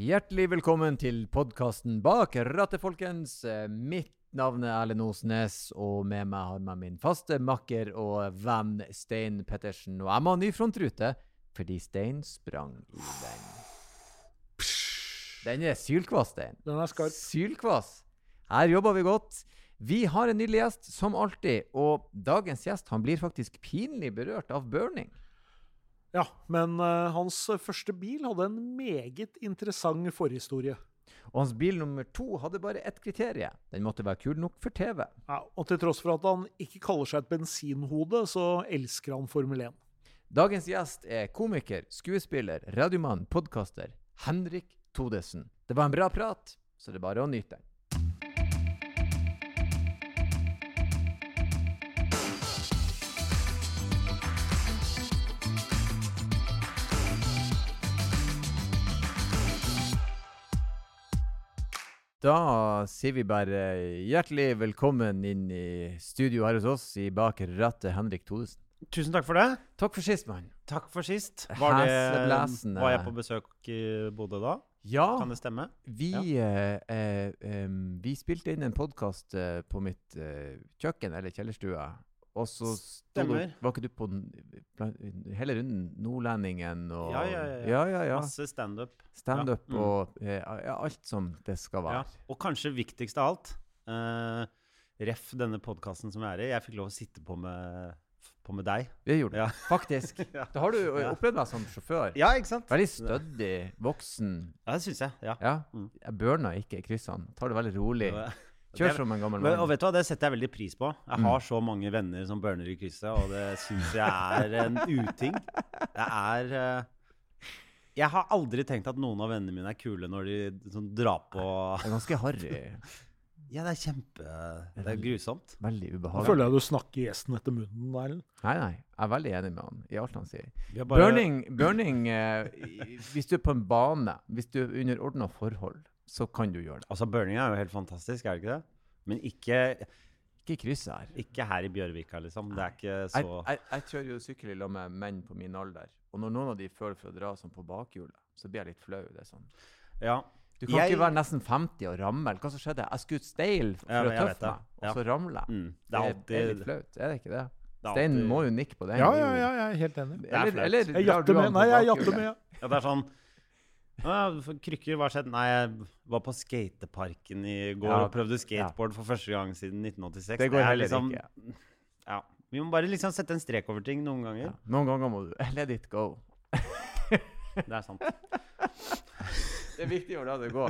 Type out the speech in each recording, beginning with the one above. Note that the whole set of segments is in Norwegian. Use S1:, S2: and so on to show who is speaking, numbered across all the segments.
S1: Hjertelig velkommen til podkasten Bak rattet, folkens. Eh, Mitt navn er Erlend Osnes, og med meg har jeg min faste makker og venn Stein Pettersen. Og jeg må ha ny frontrute, fordi Stein sprang i den. Den er sylkvass, Stein.
S2: Den er skarp.
S1: Sylkvass. Her jobber vi godt. Vi har en nydelig gjest, som alltid, og dagens gjest han blir faktisk pinlig berørt av burning.
S2: Ja, men uh, hans første bil hadde en meget interessant forhistorie.
S1: Og hans bil nummer to hadde bare ett kriterium. Den måtte være kul nok for TV.
S2: Ja, og til tross for at han ikke kaller seg et bensinhode, så elsker han Formel 1.
S1: Dagens gjest er komiker, skuespiller, radiomann, podkaster Henrik Todesen. Det var en bra prat, så det er bare å nyte den. Da sier vi bare hjertelig velkommen inn i studio her hos oss i Bak rattet, Henrik Thodesen.
S3: Tusen takk for det.
S1: Takk for sist, mann.
S3: Takk for sist. Var, det, var jeg på besøk i Bodø da?
S1: Ja,
S3: Kan det stemme?
S1: vi, eh, eh, em, vi spilte inn en podkast eh, på mitt eh, kjøkken, eller kjellerstue. Og så Stemmer. du, var ikke du på hele runden Nordlendingen og
S3: Ja, ja, ja, ja.
S1: ja, ja.
S3: Masse standup.
S1: Standup
S3: Ja, mm.
S1: og eh, ja, alt som det skal være.
S3: Ja. Og kanskje viktigst av alt, uh, ref denne podkasten som jeg er i, jeg fikk lov å sitte på med, på med deg.
S1: Det gjorde du,
S3: Ja.
S1: faktisk.
S3: Ja.
S1: Da har du opplevd meg som sjåfør.
S3: Ja, ikke sant?
S1: Veldig stødig, voksen.
S3: Ja, det syns jeg. Ja.
S1: Ja.
S3: Mm.
S1: Jeg burner ikke i kryssene. Tar det veldig rolig. Kjør som en gammel
S3: mann. og vet du hva, Det setter jeg veldig pris på. Jeg
S1: Mm.
S3: har så mange venner som burner i krysset, og det syns jeg er en uting. Det er eh, Jeg har aldri tenkt at noen av vennene mine er kule når de sånn, drar på
S1: Det er ganske harry.
S3: Ja, det er kjempe Det er grusomt.
S1: Veldig ubehagelig.
S2: Jeg føler jeg du snakker gjesten etter munnen, Erlend.
S1: Nei, nei. Jeg er veldig enig med han i alt han sier.
S3: Bare-
S1: Burning, burning eh, Hvis du er på en bane, hvis du er under ordna forhold, så kan du gjøre det.
S3: Altså, burning er jo helt fantastisk, er det ikke det? Men ikke,
S1: Ikke i krysset her.
S3: ikke her i Bjørvika, liksom. Det er ikke så
S1: jeg, jeg kjører jo sykkel i lag med menn på min alder, og når noen av de føler for å dra sånn på bakhjulet, så blir jeg litt flau. Det er sånn.
S3: Ja.
S1: Du kan
S3: Jeg-
S1: ikke være nesten 50 og ramle. Hva som skjedde? Jeg skulle ut steil for
S3: Ja,
S1: å
S3: jeg
S1: tøffe meg, og
S3: Ja.
S1: så ramler jeg.
S3: Mm. Det er
S1: er, det er litt flaut, er det ikke det?
S3: det er
S1: Stein må jo nikke på den.
S2: Ja, ja, ja, jeg er helt enig.
S3: er
S1: Eller, eller
S2: Jeg jatter med. Nei, jeg jatter med. ja.
S3: Ja, det er sånn «Å, Krykker, hva skjedde? Nei, jeg var på skateparken i går
S1: Ja,
S3: og prøvde skateboard for første gang siden 1986.
S1: Det går
S3: er
S1: heller
S3: liksom,
S1: ikke.
S3: Ja. Vi må bare liksom sette en strek over ting noen ganger.
S1: Ja. Noen ganger må du let it go.
S3: Det er sant.
S1: Det er viktig å la det gå.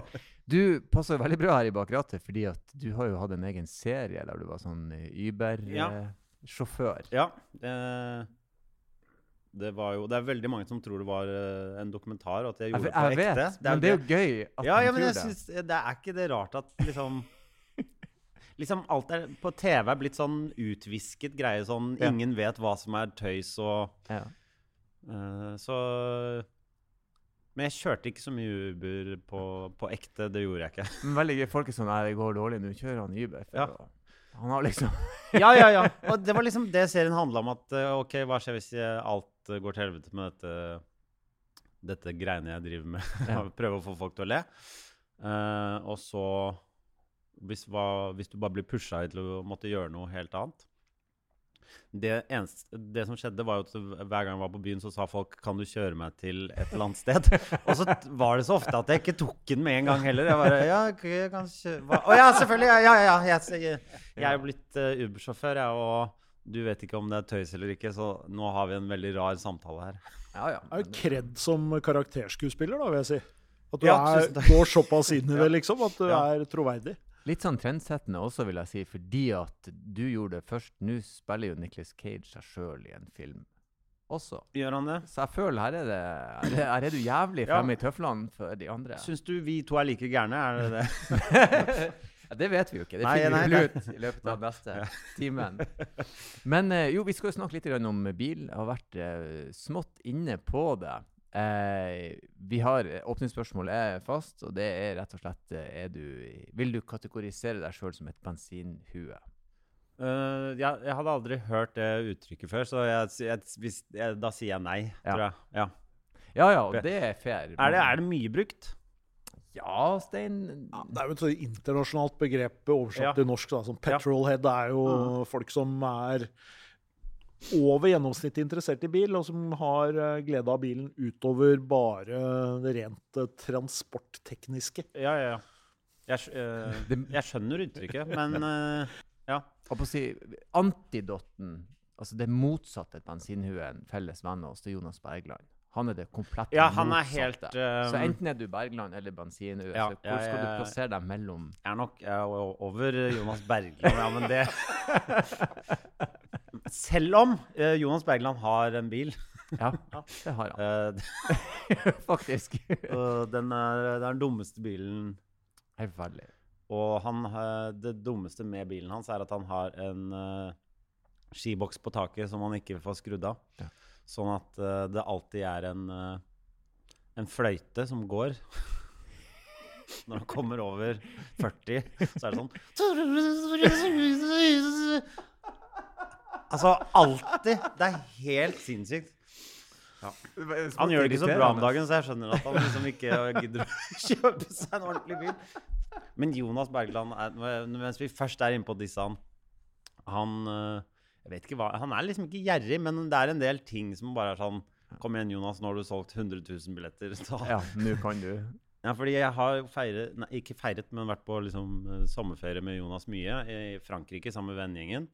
S1: Du passer veldig bra her i bakrattet, fordi at du har jo hatt en egen serie der du var sånn Uber-sjåfør.
S3: Ja. Det, det var jo Det er veldig mange som tror det var eh, en dokumentar, at jeg
S1: Jeg,
S3: gjorde
S1: jeg,
S3: det på
S1: vet,
S3: ekte.
S1: men det er jo gøy at
S3: ja, ja, men jeg
S1: det.
S3: synes, det er ikke det rart at liksom Liksom alt er på TV er blitt sånn utvisket greie. Sånn
S1: Ja.
S3: ingen vet hva som er tøys og
S1: Ja.
S3: uh, Så Men jeg kjørte ikke så mye Uber på, på ekte. Det gjorde jeg ikke.
S1: Men veldig gøy. Folk er sånn Nei, det går dårlig, nå kjører han Uber.
S3: Ja.
S1: Han har liksom
S3: Ja, ja, ja. Og det var liksom det serien handla om. At eh, OK, hva skjer hvis jeg, alt går til helvete med dette dette greiene jeg driver med?
S1: Ja.
S3: Prøve å få folk til å le. Uh, og så hvis, hva, hvis du bare blir pusha til å måtte gjøre noe helt annet det, eneste, det som skjedde, var jo at hver gang jeg var på byen, så sa folk 'Kan du kjøre meg til et eller annet sted?' og så var det så ofte at jeg ikke tok den med en gang heller. Jeg bare 'Ja, jeg kan kjøre Å oh, ja, selvfølgelig! Ja, ja, ja. Jeg, jeg, jeg er blitt uh, Uber-sjåfør, jeg, og du vet ikke om det er tøys eller ikke, så nå har vi en veldig rar samtale her.
S1: Ja, ja.
S2: Det er jo kred som karakterskuespiller, da, vil jeg si. At du
S3: Ja,
S2: er, går såpass inn i det, liksom, at du
S3: Ja.
S2: er troverdig.
S1: Litt sånn trendsettende også, vil jeg si, fordi at du gjorde det først. Nå spiller jo Nicolas Cage seg sjøl i en film også.
S3: Gjør han det?
S1: Så jeg føler her er det Her er, her er du jævlig
S3: Ja.
S1: fremme i tøflene for de andre.
S3: Syns du vi to er like gærne? Er det det?
S1: ja, det vet vi jo ikke. Det
S3: Nei,
S1: finner vi ut i løpet av neste timen. Men eh, jo, vi skal jo snakke litt om bil. Jeg har vært eh, smått inne på det. Eh, vi har Åpningsspørsmålet er fast, og det er rett og slett du, Vil du kategorisere deg sjøl som et bensinhue?
S3: Uh, ja, jeg hadde aldri hørt det uttrykket før, så jeg, jeg, hvis, jeg, da sier jeg nei,
S1: Ja.
S3: tror jeg. Ja.
S1: Ja ja, og det er fair.
S3: Er, det, er det mye brukt?
S1: Ja, Stein
S2: Ja, det er jo et sånt internasjonalt begrep oversatt
S3: Ja.
S2: til norsk. Da, som petrolhead er jo folk som er over gjennomsnittet interessert i bil, og som har eh, glede av bilen utover bare det rent eh, transporttekniske.
S3: Ja, ja, ja. Jeg, eh, jeg skjønner uttrykket, men eh, ja.
S1: Hva på å si antidotten, altså det motsatte bensinhuen, en felles venn av oss, er Jonas Bergland. Han er det komplette
S3: Ja, han er helt eh,
S1: Så enten er du Bergland eller Bensin.
S3: Ja,
S1: hvor
S3: ja,
S1: skal
S3: ja,
S1: du plassere deg mellom?
S3: Jeg er nok jeg er over Jonas Bergland, ja, men det Selv om uh, Jonas Bergland har en bil
S1: Ja, det har han.
S3: eh,
S1: Faktisk.
S3: den er, Det er den dummeste bilen
S1: Helt forferdelig.
S3: Og han, det dummeste med bilen hans er at han har en uh, skiboks på taket som han ikke får skrudd av.
S1: Ja.
S3: Sånn at uh, det alltid er en, uh, en fløyte som går. Når han kommer over 40, så er det sånn Altså alltid. Det er helt sinnssykt. Han gjør det ikke så bra om dagen, så jeg skjønner at han liksom ikke gidder å kjøpe seg en ordentlig bil. Men Jonas Bergland, er, mens vi først er inne på disse han Han øh, jeg vet ikke hva, han er liksom ikke gjerrig, men det er en del ting som bare er sånn Kom igjen, Jonas, nå har du solgt 100 000 billetter. Så.
S1: Ja, nå kan du.
S3: Ja, fordi jeg har feiret, nei, ikke feiret, men vært på liksom, eh, sommerferie med Jonas mye i Frankrike sammen med vennegjengen.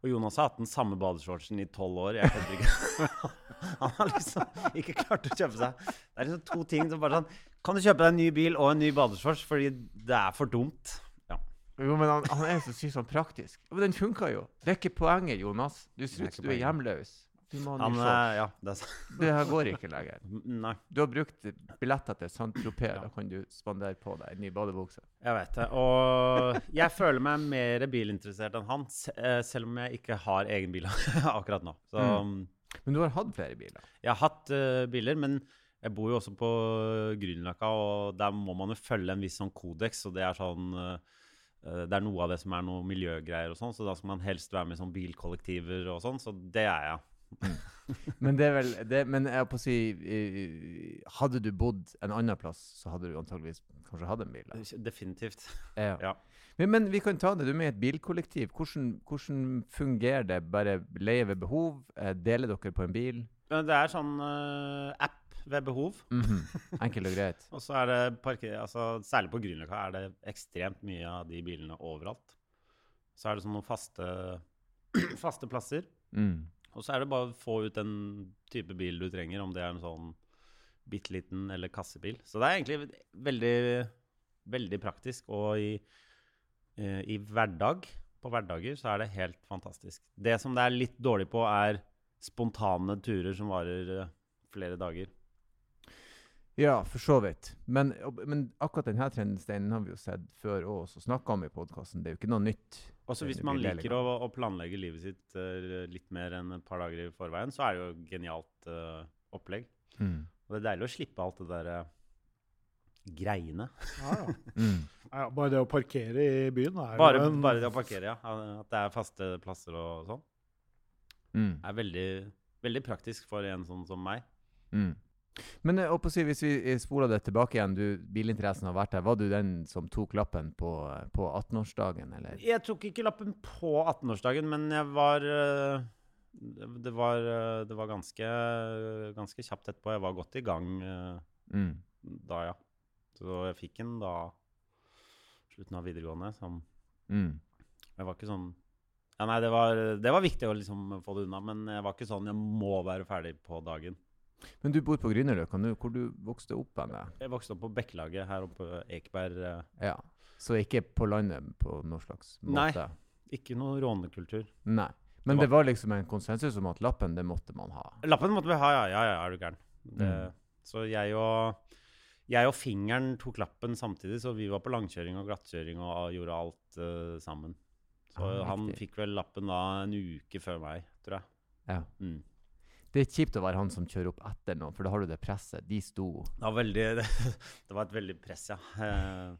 S3: Og Jonas har hatt den samme badeshortsen i tolv år. Jeg kødder ikke. Han har liksom ikke klart å kjøpe seg Det er liksom to ting som bare sånn Kan du kjøpe deg en ny bil og en ny badeshorts fordi det er for dumt? Ja.
S1: Jo, men han, han er så sykt sånn praktisk. Men den funka jo. Det er ikke poenget, Jonas. Du ser ut som du er hjemløs. Du må ha
S3: Han,
S1: ny
S3: eh, ja, det.
S1: Det her går ikke lenger.
S3: Nei,
S1: Du har brukt billetter til Saint-Tropez. Da kan du spandere på deg en ny badebukse.
S3: jeg vet det. Og jeg føler meg mer bilinteressert enn han, eh, selv om jeg ikke har egen bil akkurat nå. Så
S1: Mm. Men du har hatt flere biler.
S3: Jeg har hatt uh, biler, men jeg bor jo også på Grünerløkka, og der må man jo følge en viss sånn kodeks, og det er sånn eh, Det er noe av det som er noe miljøgreier og sånn, så da skal man helst være med i sånn bilkollektiver og sånn, så det er jeg.
S1: Men det er vel det, Men jeg på å si eh, Hadde du bodd en annen plass, så hadde du antageligvis kanskje hatt en bil. da.
S3: Definitivt.
S1: Ja.
S3: Ja.
S1: Men, men vi kan ta det. Du er med i et bilkollektiv. Hvordan, hvordan fungerer det? Bare leie ved behov? Eh, deler dere på en bil?
S3: Det er sånn uh, app ved behov,
S1: Mhm. Enkelt og greit.
S3: og så er det parker... Altså, særlig på Grünerløkka er det ekstremt mye av de bilene overalt. Så er det sånn noen faste, faste plasser.
S1: Mm.
S3: Og så er det bare å få ut den type bil du trenger, om det er en sånn bitte liten eller kassebil. Så det er egentlig veldig, veldig praktisk. Og i, eh, i hverdag, på hverdager, så er det helt fantastisk. Det som det er litt dårlig på, er spontane turer som varer eh, flere dager.
S1: Ja, for så vidt. Men, men akkurat denne trendsteinen har vi jo sett før og også snakka om i podkasten. Det er jo ikke noe nytt.
S3: Også hvis man liker å, å planlegge livet sitt uh, litt mer enn et par dager i forveien, så er det jo et genialt uh, opplegg.
S1: Mm.
S3: Og det er deilig å slippe alt det der uh, greiene.
S2: Ja, ja.
S1: Mm.
S2: Ja, bare det å parkere i byen er
S3: Bare,
S2: jo en
S3: bare det å parkere, ja. At det er faste plasser og sånn.
S1: Mm.
S3: er veldig, veldig praktisk for en sånn som meg.
S1: Mm. Men jeg å si, hvis vi eh, spoler det tilbake igjen, du, bilinteressen har vært der. Var du den som tok lappen på, eh, på 18-årsdagen, eller?
S3: Jeg tok ikke lappen på 18-årsdagen, men jeg var det var, det var ganske, ganske kjapt etterpå. Jeg var godt i gang
S1: Mm.
S3: da, ja. Så jeg fikk den da slutten av videregående. Som,
S1: Mm.
S3: jeg var ikke sånn ja, nei, det var, det var viktig å liksom få det unna, men jeg var ikke sånn jeg må være ferdig på dagen.
S1: Men du bor på Grünerløkka nå, hvor du vokste opp hen?
S3: Jeg vokste opp på Bekkelaget her oppe Ekeberg. øh,
S1: Ja. Så ikke på landet på noen slags måte? Nei.
S3: Ikke noe rånekultur.
S1: Nei. Men
S3: Det
S1: det var liksom en konsensus om at lappen, det måtte man ha.
S3: Lappen måtte vi ha, ja. Ja, ja, er du gæren.
S1: Mm.
S3: Så jeg og, jeg og fingeren tok lappen samtidig, så vi var på langkjøring og glattkjøring og gjorde alt uh, sammen. Så
S1: Ah,
S3: han
S1: riktig.
S3: fikk vel lappen da en uke før meg, tror jeg.
S1: Ja.
S3: Mm.
S1: Det er kjipt å være han som kjører opp etter noen, for da har du det presset. De sto
S3: Det, var veldig, det var et veldig press, ja. Eh,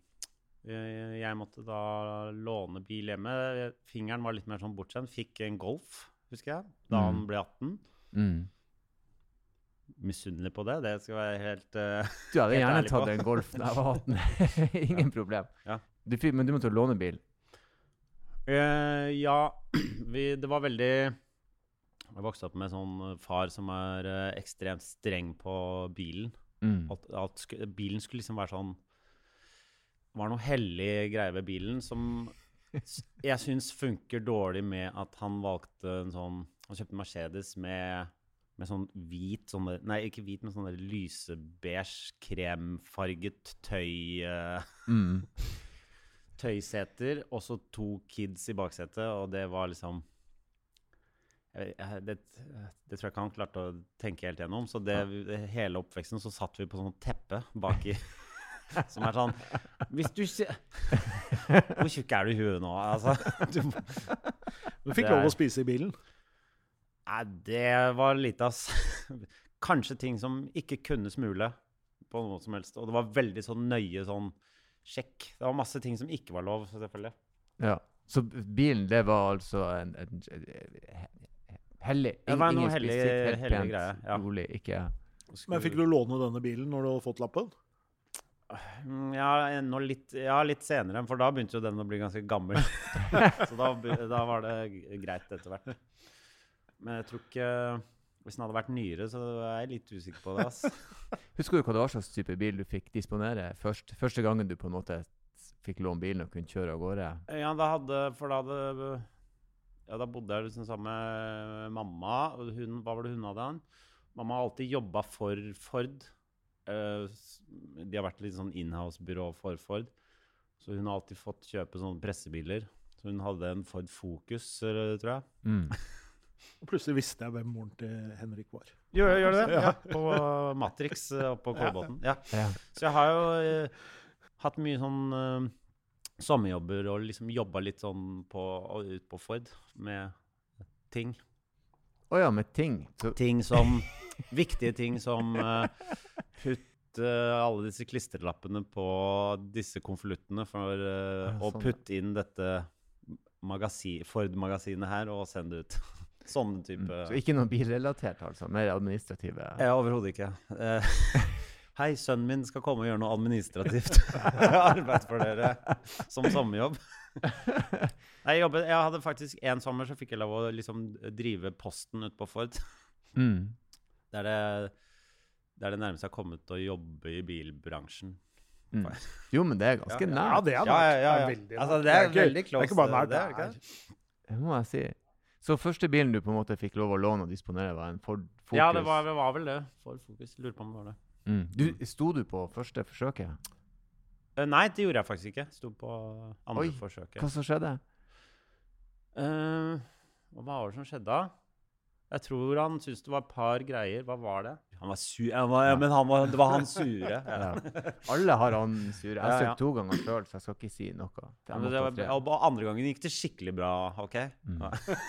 S3: Jeg, måtte da låne bil hjemme. Fingeren var litt mer sånn bortskjemt. Fikk en Golf, husker jeg, da
S1: Mm.
S3: han ble 18.
S1: mm.
S3: misunnelig på det. Det skal være helt uh,
S1: Du hadde gjerne tatt en Golf da jeg var 18. Ingen problem.
S3: Ja.
S1: Du, men du måtte låne bil.
S3: Uh, ja, vi, det var veldig Jeg vokste opp med sånn eh, far som er eh, ekstremt streng på bilen.
S1: Mm.
S3: At, at sku, bilen skulle liksom være sånn var noe hellig greie ved bilen som jeg syns funker dårlig med at han valgte en sånn Han kjøpte en Mercedes med, med sånn hvit sånn der- Nei, ikke hvit, men sånn lysebeige, kremfarget tøy... eh,
S1: Mm.
S3: tøyseter, og så to kids i baksetet, og det var liksom jeg, det, det tror jeg ikke han klarte å tenke helt gjennom. Så det, det, hele oppveksten så satt vi på sånn teppe baki. Som er sånn Hvis du ser Hvor tjukk er du i huet nå? Altså, du,
S2: Du fikk lov å spise i bilen.
S3: nei, det var lite, ass. Kanskje ting som ikke kunne smule på noe som helst. Og det var veldig sånn nøye sånn sjekk. Det var masse ting som ikke var lov, selvfølgelig.
S1: Ja. Så bilen, det var altså en, en, he- hellig
S3: Det var noe hellig-
S1: helt
S3: hellig
S1: pent,
S3: greie, ja.
S1: rolig, ikke
S2: Men fikk du låne denne bilen når du hadde fått lappen?
S3: Mm, Ja, litt, ja, litt senere, for da begynte jo den å bli ganske gammel. så da, da var det greit etter hvert. Men jeg tror ikke Hvis den hadde vært nyere, så er jeg litt usikker på det. ass.
S1: Husker du hva det var slags type bil du fikk disponere først? Første gangen du på en måte fikk låne bilen og kunne kjøre av gårde?
S3: Ja, da hadde For da hadde Ja, da bodde jeg liksom sammen med mamma. Hun, hva var det hun hadde? han? Mamma har alltid jobba for Ford. Eh, de har vært litt sånn inhouse-byrå for Ford. Så hun har alltid fått kjøpe sånne pressebiler. Så hun hadde en Ford Focus, eh, tror jeg.
S1: Mm.
S2: Og plutselig visste jeg hvem moren til Henrik var.
S3: Gjør, gjør det?
S2: Ja.
S3: Ja. På Matrix eh, oppe på Kolbotn. Ja.
S1: Ja.
S3: Så jeg har jo eh, hatt mye sånn eh, sommerjobber og liksom jobba litt sånn på, ut på Ford med ting.
S1: Å ja, med ting. Så,
S3: Ting som Viktige ting som uh, putte alle disse klistrelappene på disse konvoluttene for uh,
S1: Ja, sånn, å
S3: putte inn dette magasi, Ford-magasinet her og sende ut. Sånne type
S1: mm. så ikke noe bilrelatert, altså? Mer administrative?
S3: Ja, overhodet ikke. Eh, Hei, sønnen min skal komme og gjøre noe administrativt arbeid for dere som sommerjobb. Nei, Jeg, jobbet, jeg hadde faktisk En sommer så fikk jeg lov å liksom drive posten ute på Ford.
S1: Mm.
S3: Det er det, det er det nærmeste jeg har kommet å jobbe i bilbransjen.
S1: Mm. Jo, men det er ganske
S3: Ja,
S1: nært.
S2: Ja, det er
S3: Ja,
S2: nært.
S3: ja, ja, ja.
S2: er veldig
S3: Altså, det er
S2: ikke-
S3: veldig
S2: Det er ikke bare nært,
S3: det er
S2: er
S3: ikke
S1: Det må jeg si. Så første bilen du på en måte fikk lov å låne og disponere, var en Ford Focus?
S3: Ja, det var, det var vel det. Ford Focus. Lurer på om det var det.
S1: Mm. du, Sto du på første forsøket?
S3: Eh, nei, det gjorde jeg faktisk ikke. Sto på andre
S1: Oi,
S3: forsøket.
S1: Hva som skjedde?
S3: Uh, hva var det som skjedde da? Jeg tror han syntes det var et par greier. Hva var det? Han var sur. Han var, ja, men han var, det var han sure. Ja.
S1: Alle har han sure. Jeg har søkt to ganger sjøl, så jeg skal ikke si noe.
S3: Var, og andre gangen gikk det skikkelig bra, OK?
S1: Mm.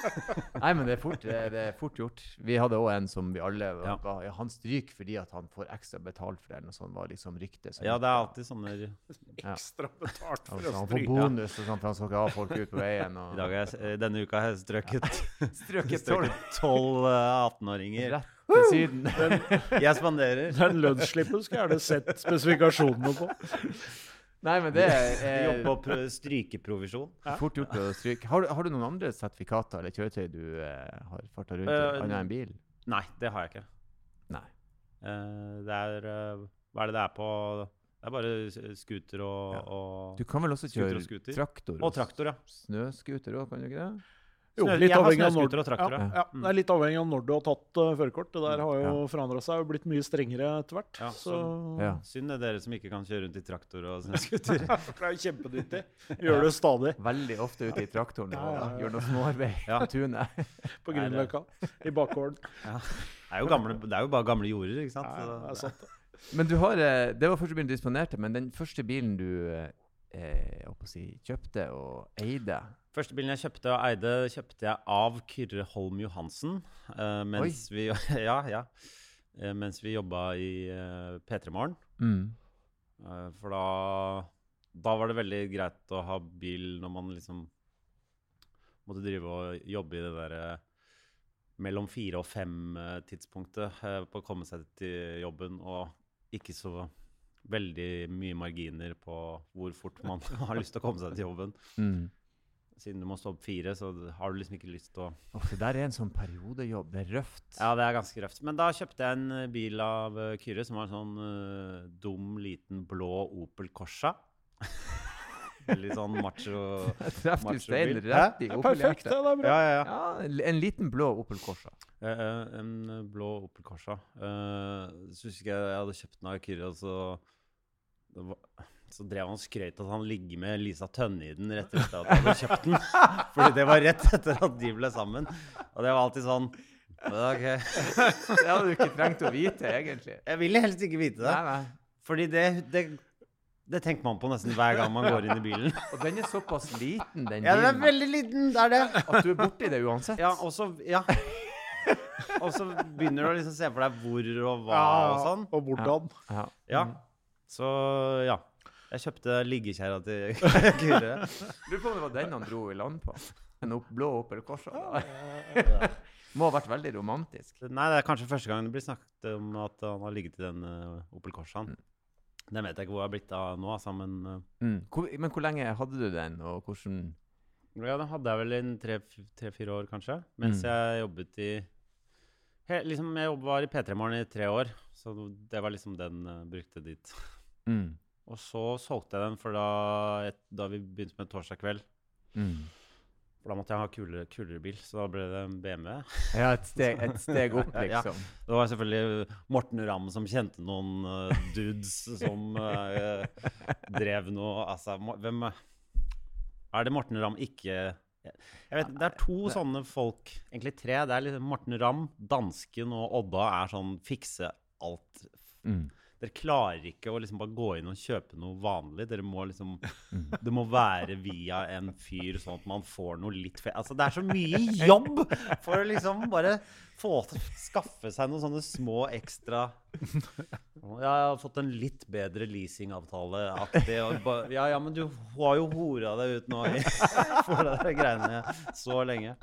S1: Nei, men det er, fort, det er fort gjort. Vi hadde òg en som vi alle ga ja. Han stryker fordi at han får ekstra betalt for det, eller noe sånt, var liksom ryktet.
S3: Ja, det er alltid sånne
S2: Ekstra betalt for
S1: altså,
S2: å stryke.
S1: Han får bonus og sånn, for han skal ikke ha folk ut på veien. Og...
S3: I dag er, eh, denne uka har jeg strøket tolv 18-åringer
S1: til Syden.
S3: Jeg spanderer.
S2: Den lønnsslippen skulle jeg gjerne sett spesifikasjonene på.
S1: Nei, men det
S3: Jobbe
S1: er
S3: på pro- strykeprovisjon.
S1: fort gjort å stryke. Har, du- har du noen andre sertifikater eller kjøretøy du eh, har farta rundt i,
S3: uh,
S1: annet enn bil?
S3: Nei, det har jeg ikke.
S1: Nei.
S3: Uh, det er uh, Hva er det det er på Det er bare scooter og,
S1: Ja.
S3: og
S1: Du kan vel også kjøre
S3: og
S1: traktor
S3: Og traktor, ja.
S1: snøscooter òg, kan du ikke det?
S2: Jo, litt avhengig av når, ja,
S3: ja.
S2: litt avhengig av når du har tatt uh, førerkort. Det der har jo
S1: Ja.
S2: forandra seg og blitt mye strengere etter hvert.
S3: Ja,
S2: så
S1: Ja.
S3: Synd det er dere som ikke kan kjøre rundt i traktor og snøscooter.
S2: det er jo kjempenyttig. Gjør det stadig
S1: Veldig ofte ute i traktoren og
S2: ja, ja.
S1: gjør noe småarbeid
S3: Ja.
S1: på tunet.
S2: på Grünerløkka. I bakgården.
S3: Det er, jo gamle, det er jo bare gamle jorder, ikke sant?
S2: Ja,
S3: Så
S2: det er sant.
S1: Men du har eh, Det var første bilen du disponerte, men den første bilen du eh, jeg å si, kjøpte og eide
S3: Første bilen jeg kjøpte og eide, kjøpte jeg av Kyrre Holm Johansen. Uh, mens vi Ja, ja. Eh, mens vi jobba i uh, P3 Morgen.
S1: mm.
S3: Eh, for da Da var det veldig greit å ha bil når man liksom måtte drive og jobbe i det derre mellom fire og fem-tidspunktet eh, på å komme seg til jobben, og ikke så veldig mye marginer på hvor fort man har lyst til å komme seg til jobben.
S1: Mm.
S3: Siden du må stå opp fire, så har du liksom ikke lyst til å
S1: Åh, det der er en sånn periodejobb. Det er røft.
S3: Ja, det er ganske røft. Men da kjøpte jeg en eh, bil av eh, Kyrre som var en sånn uh, dum, liten, blå Opel Corsa. Veldig sånn macho
S1: traff du stein
S3: bil.
S1: rett i
S2: er perfekt,
S1: Opel-hjertet.
S2: det. Er bra.
S3: Ja, ja, ja.
S1: Ja, en- en liten blå Opel Corsa.
S3: Eh, en blå Opel Corsa. Eh, så husker jeg jeg hadde kjøpt den av Kyrre, og så det var, Så drev han og skrøt at han ligger med Lisa Tønne i den rett etter at han hadde kjøpt den. Fordi det var rett etter at de ble sammen. Og det var alltid sånn Ok.
S1: Det hadde du ikke trengt å vite, egentlig.
S3: Jeg ville helst ikke vite det.
S1: Nei, nei.
S3: Fordi det, det, det tenker man på nesten hver gang man går inn i bilen.
S1: Og den er såpass liten, den
S3: Ja, den er veldig liten. Det er det.
S1: at du er borti det uansett.
S3: Ja, og så Ja. Og så begynner du å liksom se for deg hvor og hva og sånn.
S2: Og hvordan.
S1: Ja.
S3: Ja. Så ja. Jeg kjøpte liggekjerra til Kyrre.
S1: Lurer på om det var den han dro i land på. En opp, blå Opel Corsa. Må ha vært veldig romantisk.
S3: Nei, det er kanskje første gang det blir snakket om at han har ligget i den uh, Opel Corsaen. Den vet jeg ikke hvor jeg har blitt av nå, altså, men uh,
S1: Mm. Hvor, men hvor lenge hadde du den, og hvordan
S3: Ja, den hadde jeg vel i tre-fire år, kanskje. Mens
S1: Mm.
S3: jeg jobbet i he, liksom, Jeg var i P3 Morgen i tre år, så det var liksom den jeg brukte dit.
S1: mm.
S3: Og så solgte jeg den, for da, et, da vi begynte med Torsdag kveld
S1: Mm.
S3: For da måtte jeg ha kulere, kulere bil, så da ble det en BMW.
S1: Ja, et steg, et steg opp,
S3: Ja, ja.
S1: liksom.
S3: Det var selvfølgelig Morten Ramm som kjente noen uh, dudes som uh, drev noe Altså, hvem er er det Morten Ramm ikke jeg vet, Det er to sånne folk, egentlig tre. Det er liksom Morten Ramm, dansken og Odda er sånn fikse alt.
S1: Mm.
S3: Dere klarer ikke å liksom bare gå inn og kjøpe noe vanlig. Dere må liksom
S1: Mm.
S3: Det må være via en fyr, sånn at man får noe litt fe... Altså, det er så mye jobb for å liksom bare få til Skaffe seg noen sånne små ekstra jeg har fått en litt bedre leasingavtale. Ja, ja, men du har jo hora deg ut nå i, for de greiene så lenge.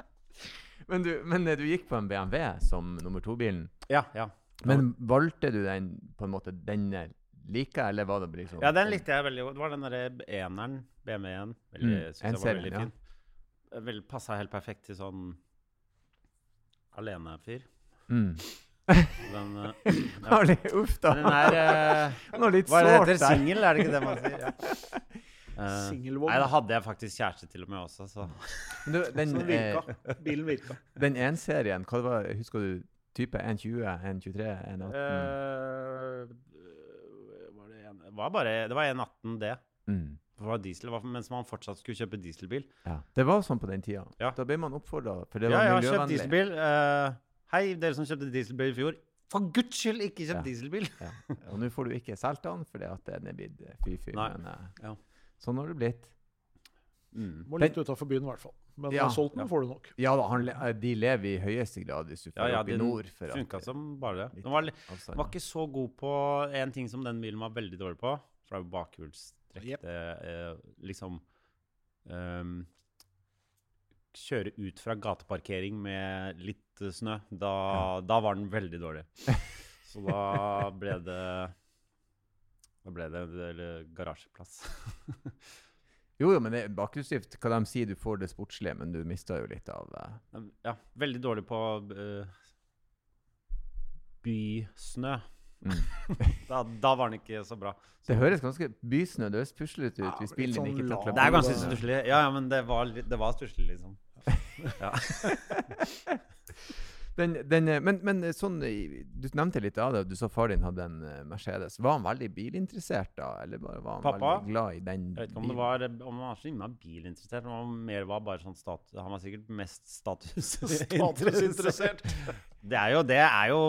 S1: Men, du, men du gikk på en BMW som nummer to-bilen.
S3: Ja, ja.
S1: Men valgte du den på en måte denne like, eller var det liksom
S3: Ja, den likte jeg veldig godt. Det var den derre eneren, BMW-en. Veldig,
S1: Mm,
S3: synes jeg var veldig fin.
S1: ja.
S3: fin. Vel, Passa helt perfekt til sånn alenefyr.
S1: Mm.
S3: Den, eh, ja.
S1: Uff da.
S3: den er uh,
S1: Noe litt
S3: Hva er det heter? Singel, er det ikke det man sier? Ja.
S2: Uh,
S3: nei, da hadde jeg faktisk kjæreste til og med også, så
S1: du, den,
S2: Så
S1: eh,
S2: virka. Bilen virka.
S1: den 1-serien, hva det var Husker du type 120, 123, 118?
S3: Uh, var det, en, var bare Det var 1.18 det.
S1: Mm.
S3: Var diesel, mens man fortsatt skulle kjøpe dieselbil.
S1: Ja. Det var sånn på den tida.
S3: Ja.
S1: Da ble man oppfordra, for det
S3: Ja,
S1: var
S3: jeg har kjøpt dieselbil. Uh, hei, dere som kjøpte dieselbil i fjor. For guds skyld, ikke kjøp
S1: Ja.
S3: dieselbil!
S1: Ja. Og nå får du ikke solgt den fordi at den er blitt fy-fy. Men uh,
S3: Ja.
S1: sånn har det blitt.
S3: Mm.
S2: Må litt utafor byen, i hvert fall. Men
S1: Ja.
S2: solgt den
S3: Ja.
S2: får du nok.
S1: Ja da, han, eh, de lever i høyeste grad hvis du
S3: Ja,
S1: drar
S3: ja,
S1: opp i nord. Ja, at
S3: Funka som bare det. Den var, var ikke så god på en ting som den bilen var veldig dårlig på. For det er jo bakhjulstrekk.
S2: Yep.
S3: Det eh, liksom um, Kjøre ut fra gateparkering med litt eh, snø. Da, da var den veldig dårlig. Så da ble det Da ble det det garasjeplass.
S1: Jo, jo, men det er bakhjulsdrift. Hva de sier, du får det sportslige, men du mister jo litt av uh...
S3: Ja, veldig dårlig på uh, bysnø.
S1: mm.
S3: Da, da var den ikke så bra.
S1: Det høres ganske bysnø. Det høres puslete ut
S2: Ja,
S1: hvis bilen
S2: sånn
S1: ikke takler
S3: Det er ganske stusslig. Ja, ja, men det var, det var stusslig, liksom. Ja.
S1: Den, den, eh, men, men eh, sånn, du nevnte litt av det, du sa far din hadde en eh, Mercedes. Var han veldig bilinteressert da, eller var han
S3: Pappa?
S1: veldig glad i den bilen?
S3: Jeg vet ikke om det var om han var så innmari bilinteressert. Om han mer var bare sånn stat, Han var sikkert mest
S2: Statusinteressert.
S3: Det er jo Det er jo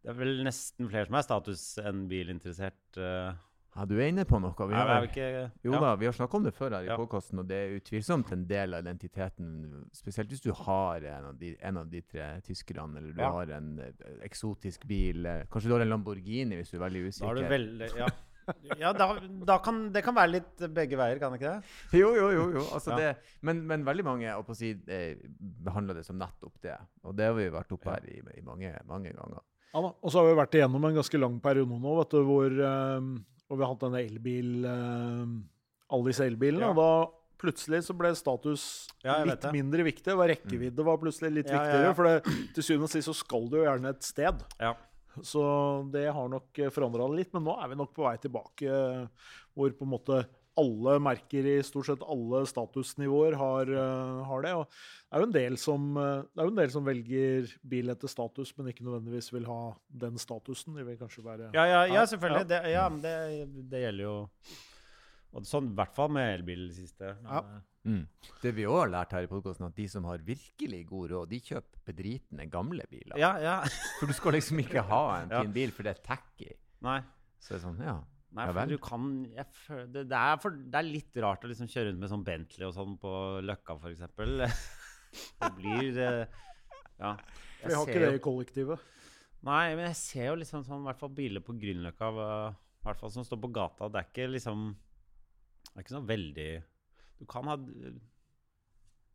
S3: Det er vel nesten flere som er status enn bilinteressert. eh.
S1: Ja, du er inne på noe. Vi har,
S3: jo ikke
S1: jo
S3: ja.
S1: da, vi har snakket om det før her i
S3: Ja.
S1: podkasten, og det er utvilsomt en del av identiteten. Spesielt hvis du har en av de, en av de tre tyskerne, eller du
S3: Ja.
S1: har en eh, eksotisk bil. eh, Kanskje du har en Lamborghini hvis du er veldig
S3: Da
S1: usikker.
S3: du veldig Ja. Ja, da, da kan, det kan være litt begge veier, kan det ikke det?
S1: Jo, jo, jo. jo. Altså,
S3: Ja.
S1: det, men, men veldig mange å si, eh, behandler det som nettopp det. Og det har vi vært oppe her i, i mange, mange ganger.
S2: Ja. Og så har vi vært igjennom en ganske lang periode nå, vet du, hvor, eh, hvor vi har hatt denne elbil uh, Alle disse elbilene.
S3: Ja.
S2: Og da plutselig så ble status
S3: Ja,
S2: litt
S3: det.
S2: mindre viktig. og Rekkevidde var plutselig litt
S3: Ja,
S2: viktigere. For det, til syvende og sist så skal du jo gjerne et sted.
S3: Ja.
S2: Så det har nok forandra det litt. Men nå er vi nok på vei tilbake eh, hvor på en måte alle merker i stort sett alle statusnivåer har, eh, har det. Og det er jo en del som, eh, det er jo en del som velger bil etter status, men ikke nødvendigvis vil ha den statusen. De vil kanskje være
S3: Ja, ja, ja
S2: Ja,
S3: selvfølgelig. Det, ja, men det, det gjelder jo og Sånn i hvert fall med elbil det siste.
S2: Ja.
S3: eh,
S1: Mm. Det vi òg har lært her i podkasten, at de som har virkelig god råd, de kjøper bedritne gamle biler.
S3: ja, ja.
S1: For du skal liksom ikke ha en
S3: Ja.
S1: fin bil, for det er tacky.
S3: Nei.
S1: Så det er sånn, ja.
S3: Nei, for du kan jeg føler, det, det, er for, det er litt rart å liksom kjøre rundt med sånn Bentley og sånn på Løkka, eksempel. Det blir eh, Ja.
S2: Vi har ikke det i kollektivet.
S3: Nei, men jeg ser jo liksom sånn, i hvert fall biler på Grünerløkka, hvert fall som står på gata. Det er ikke liksom Det er ikke sånn veldig Du kan ha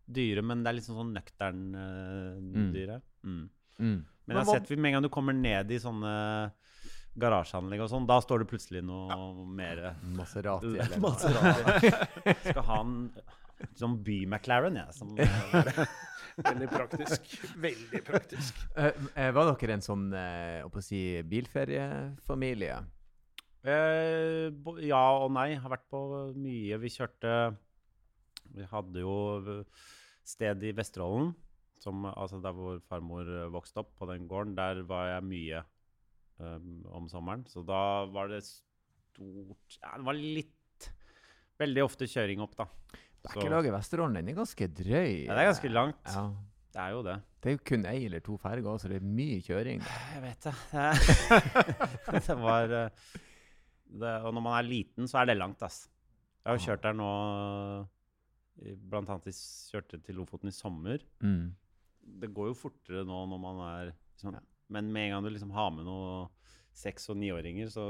S3: dyre, men det er liksom sånn nøktern uh,
S1: Mm.
S3: dyre. Mm.
S1: Mm.
S3: Men jeg har sett med en gang du kommer ned i sånne garasjeanlegg og sånn, da står det plutselig noe mer
S1: Maserati eller
S3: Maserati. Skal ha en sånn by-McLaren, jeg. Som,
S2: Veldig praktisk. Veldig praktisk.
S1: Eh, eh, Var dere en sånn uh, si, bilferiefamilie?
S3: Uh, ja og nei. Har vært på mye. Vi kjørte Vi hadde jo sted i Vesterålen, som, altså der hvor farmor vokste opp, på den gården. Der var jeg mye um, om sommeren. Så da var det stort Ja, det var litt Veldig ofte kjøring opp, da.
S1: Bekkelaget Vesterålen den er ganske drøy.
S3: Ja, det er ganske langt.
S1: Ja.
S3: Det er jo det.
S1: Det er jo kun ei eller to ferger, så det er mye kjøring.
S3: Jeg vet det. Det, det var eh, det, Og når man er liten, så er det langt, ass. Jeg har kjørt der nå Blant annet jeg kjørte til Lofoten i sommer.
S1: Mm.
S3: Det går jo fortere nå når man er
S1: Ja.
S3: Men med en gang du liksom har med noen seks- og niåringer, så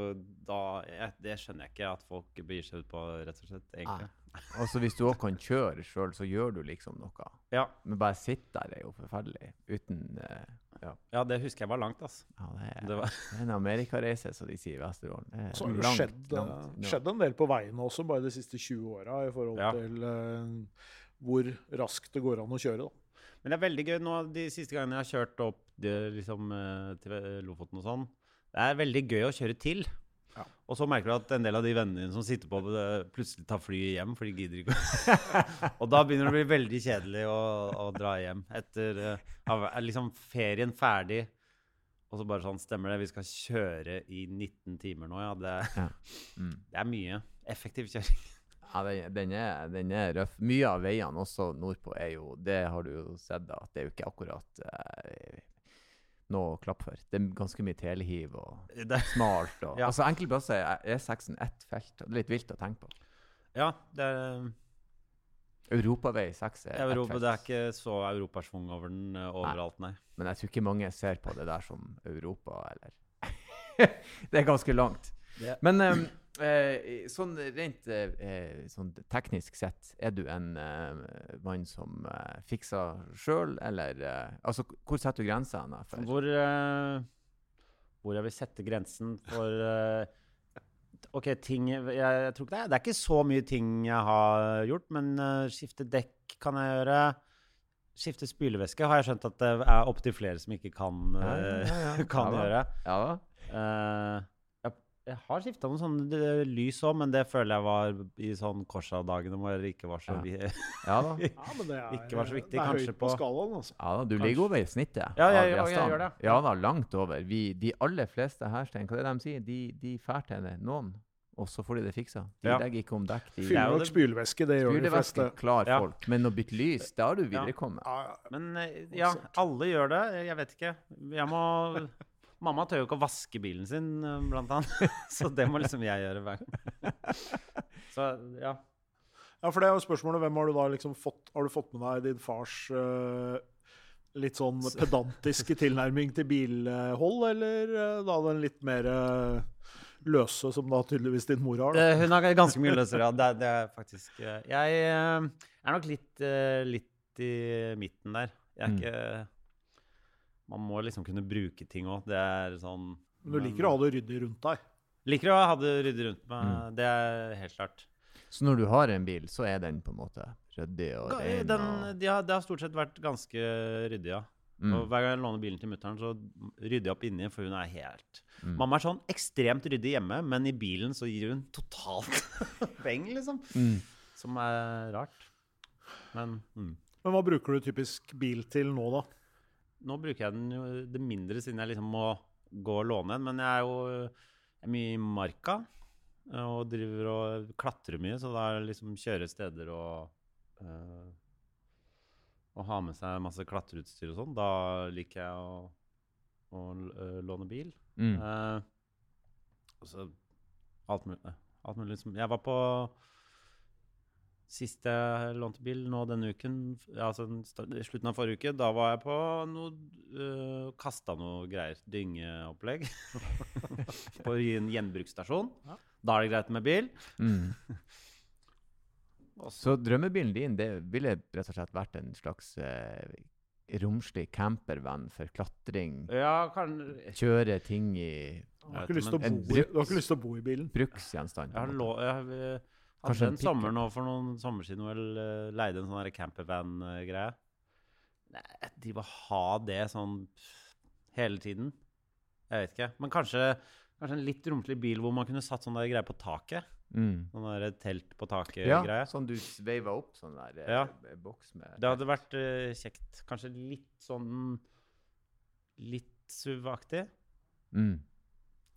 S3: da jeg, Det skjønner jeg ikke at folk begir seg ut på, rett og slett. egentlig.
S1: Altså Hvis du òg kan kjøre sjøl, så gjør du liksom noe.
S3: Ja,
S1: Men bare sitte der er jo forferdelig. Uten eh, ja.
S3: ja, det husker jeg var langt, altså.
S1: ja, det, er,
S3: Det var,
S1: det er en amerikareise, som de sier i Vesterålen. Det er
S2: Så har det
S1: langt,
S2: skjedd,
S1: langt, ja.
S2: skjedd en del på veiene også, bare de siste 20 åra, i forhold
S3: Ja.
S2: til uh, hvor raskt det går an å kjøre. da.
S3: Men det er veldig gøy nå de siste gangene jeg har kjørt opp det, liksom, eh, til Lofoten og sånn. Det er veldig gøy å kjøre til.
S2: Ja.
S3: Og så merker du at en del av de vennene dine som sitter på det, plutselig tar flyet hjem, for de gidder ikke. og da begynner det å bli veldig kjedelig å, å dra hjem. Etter eh, er liksom ferien ferdig, og så bare sånn Stemmer det, vi skal kjøre i 19 timer nå, ja. Det,
S1: Ja. Mm.
S3: det er mye. Effektiv kjøring.
S1: Ja, den, den, er, den er røff. Mye av veiene også nordpå er jo Det har du jo sett, da. Det er jo ikke akkurat eh, noe å klappe for. Det er ganske mye telehiv og
S3: Det,
S1: smalt. Og,
S3: Ja.
S1: Altså Enkelte plasser er E6-en ett felt. og Det er litt vilt å tenke på.
S3: ja, det er
S1: Europavei 6 er
S3: Europa, det er ikke så europasvung over den eh, overalt, nei.
S1: Men jeg tror ikke mange ser på det der som Europa, eller Det er ganske langt.
S3: Yeah.
S1: Men eh, eh, sånn rent eh, eh, sånn teknisk sett, er du en eh, mann som eh, fikser sjøl, eller eh, Altså, hvor setter du grensa? For?
S3: Hvor, eh, hvor jeg vil sette grensen for OK, ting jeg, jeg tror ikke det er Det er ikke så mye ting jeg har gjort, men skifte dekk kan jeg gjøre. Skifte spylevæske har jeg skjønt at det er opptil flere som ikke kan,
S1: Ja, ja, ja,
S3: kan gjøre.
S1: Ja da.
S3: Jeg, har skifta noen sånne lys òg, men det føler jeg var i sånn Korsa-dagene hvor det ikke var så
S1: Ja. Ja da.
S2: Ja, men det er,
S3: Ikke var så viktig,
S2: det er
S3: kanskje
S2: høyt på
S3: på-
S2: skalaen, altså.
S1: Ja da, du
S3: Kanskje.
S1: ligger over i snittet.
S3: Ja, jeg- jeg- jeg gjør det.
S1: Ja da, langt over. Vi, de aller fleste her, Stein, hva er det de sier? De, de fær til noen, og så får de det fiksa. De
S3: Ja.
S1: legger ikke om dekk. De
S3: er
S2: Fyller nok
S3: det-
S2: spylevæske, det gjør de fleste.
S1: klar
S3: Ja.
S1: folk. Men å bytte lys, da har du viderekommet.
S2: Ja, ja.
S3: Men eh, ja, alle gjør det. Jeg vet ikke. Jeg må Mamma tør jo ikke å vaske bilen sin, eh, blant annet. Så det må liksom jeg gjøre hver gang. Så ja.
S2: Ja, for det er jo spørsmålet, hvem har du da liksom fått Har du fått med deg din fars uh, litt sånn pedantiske tilnærming til bilhold, eller uh, da den litt mer uh, løse som da tydeligvis din mor har. Da.
S3: Hun har ganske mye løsere, ja. Det, det er faktisk Jeg er nok litt, litt i midten der. Jeg er
S1: Mm.
S3: ikke Man må liksom kunne bruke ting òg. Det er sånn
S2: Men du liker å ha det ryddig rundt deg.
S3: Liker å ha det ryddig rundt meg.
S1: Mm.
S3: Det er helt klart.
S1: Så når du har en bil, så er den på en måte ryddig og ren?
S3: De har, det har stort sett vært ganske ryddig, ja.
S1: mm,
S3: Og hver gang jeg låner bilen til mutter'n, så rydder jeg opp inni, for hun er helt
S1: mm.
S3: Mamma er sånn ekstremt ryddig hjemme, men i bilen så gir hun totalt beng, liksom.
S1: Mm.
S3: Som er rart. Men mm.
S2: Men hva bruker du typisk bil til nå, da?
S3: Nå bruker jeg den jo det mindre, siden jeg liksom må gå og låne en. Men jeg er jo jeg er mye i marka og driver og klatrer mye, så da er det liksom kjøre steder og eh, og ha med seg masse klatreutstyr og sånn. Da liker jeg å, å eh, låne bil.
S1: Mm.
S3: Uh, alt mulig. Alt mulig liksom. Jeg var på Sist jeg lånte bil nå denne uken, altså i slutten av forrige uke, da var jeg på noe uh, Kasta noe greier. Dyngeopplegg. på en gjenbruksstasjon.
S2: Ja.
S3: Da er det greit med bil.
S1: Mm.
S3: Så-
S1: drømmebilen din det ville rett og slett vært en slags uh, romslig campervenn for klatring?
S3: Ja, kan
S1: Kjøre ting i
S2: Du har, ikke lyst til å bo i, bilen?
S1: bruksgjenstand?
S3: Jeg har
S1: på Kanskje en
S3: en sommer nå for noen sommer siden hvor eh, leide en sånn campervan-greie. De vil ha det sånn hele tiden. Jeg vet ikke. Men kanskje, kanskje en litt romslig bil hvor man kunne satt sånn der greie på taket.
S1: Mm.
S3: Sånn der telt på taket-greie.
S1: Ja, sånn du sveiva opp sånn der eh,
S3: Ja.
S1: boks med
S3: Det hadde vært uh, kjekt. Kanskje litt sånn Litt SUV-aktig.
S1: mm.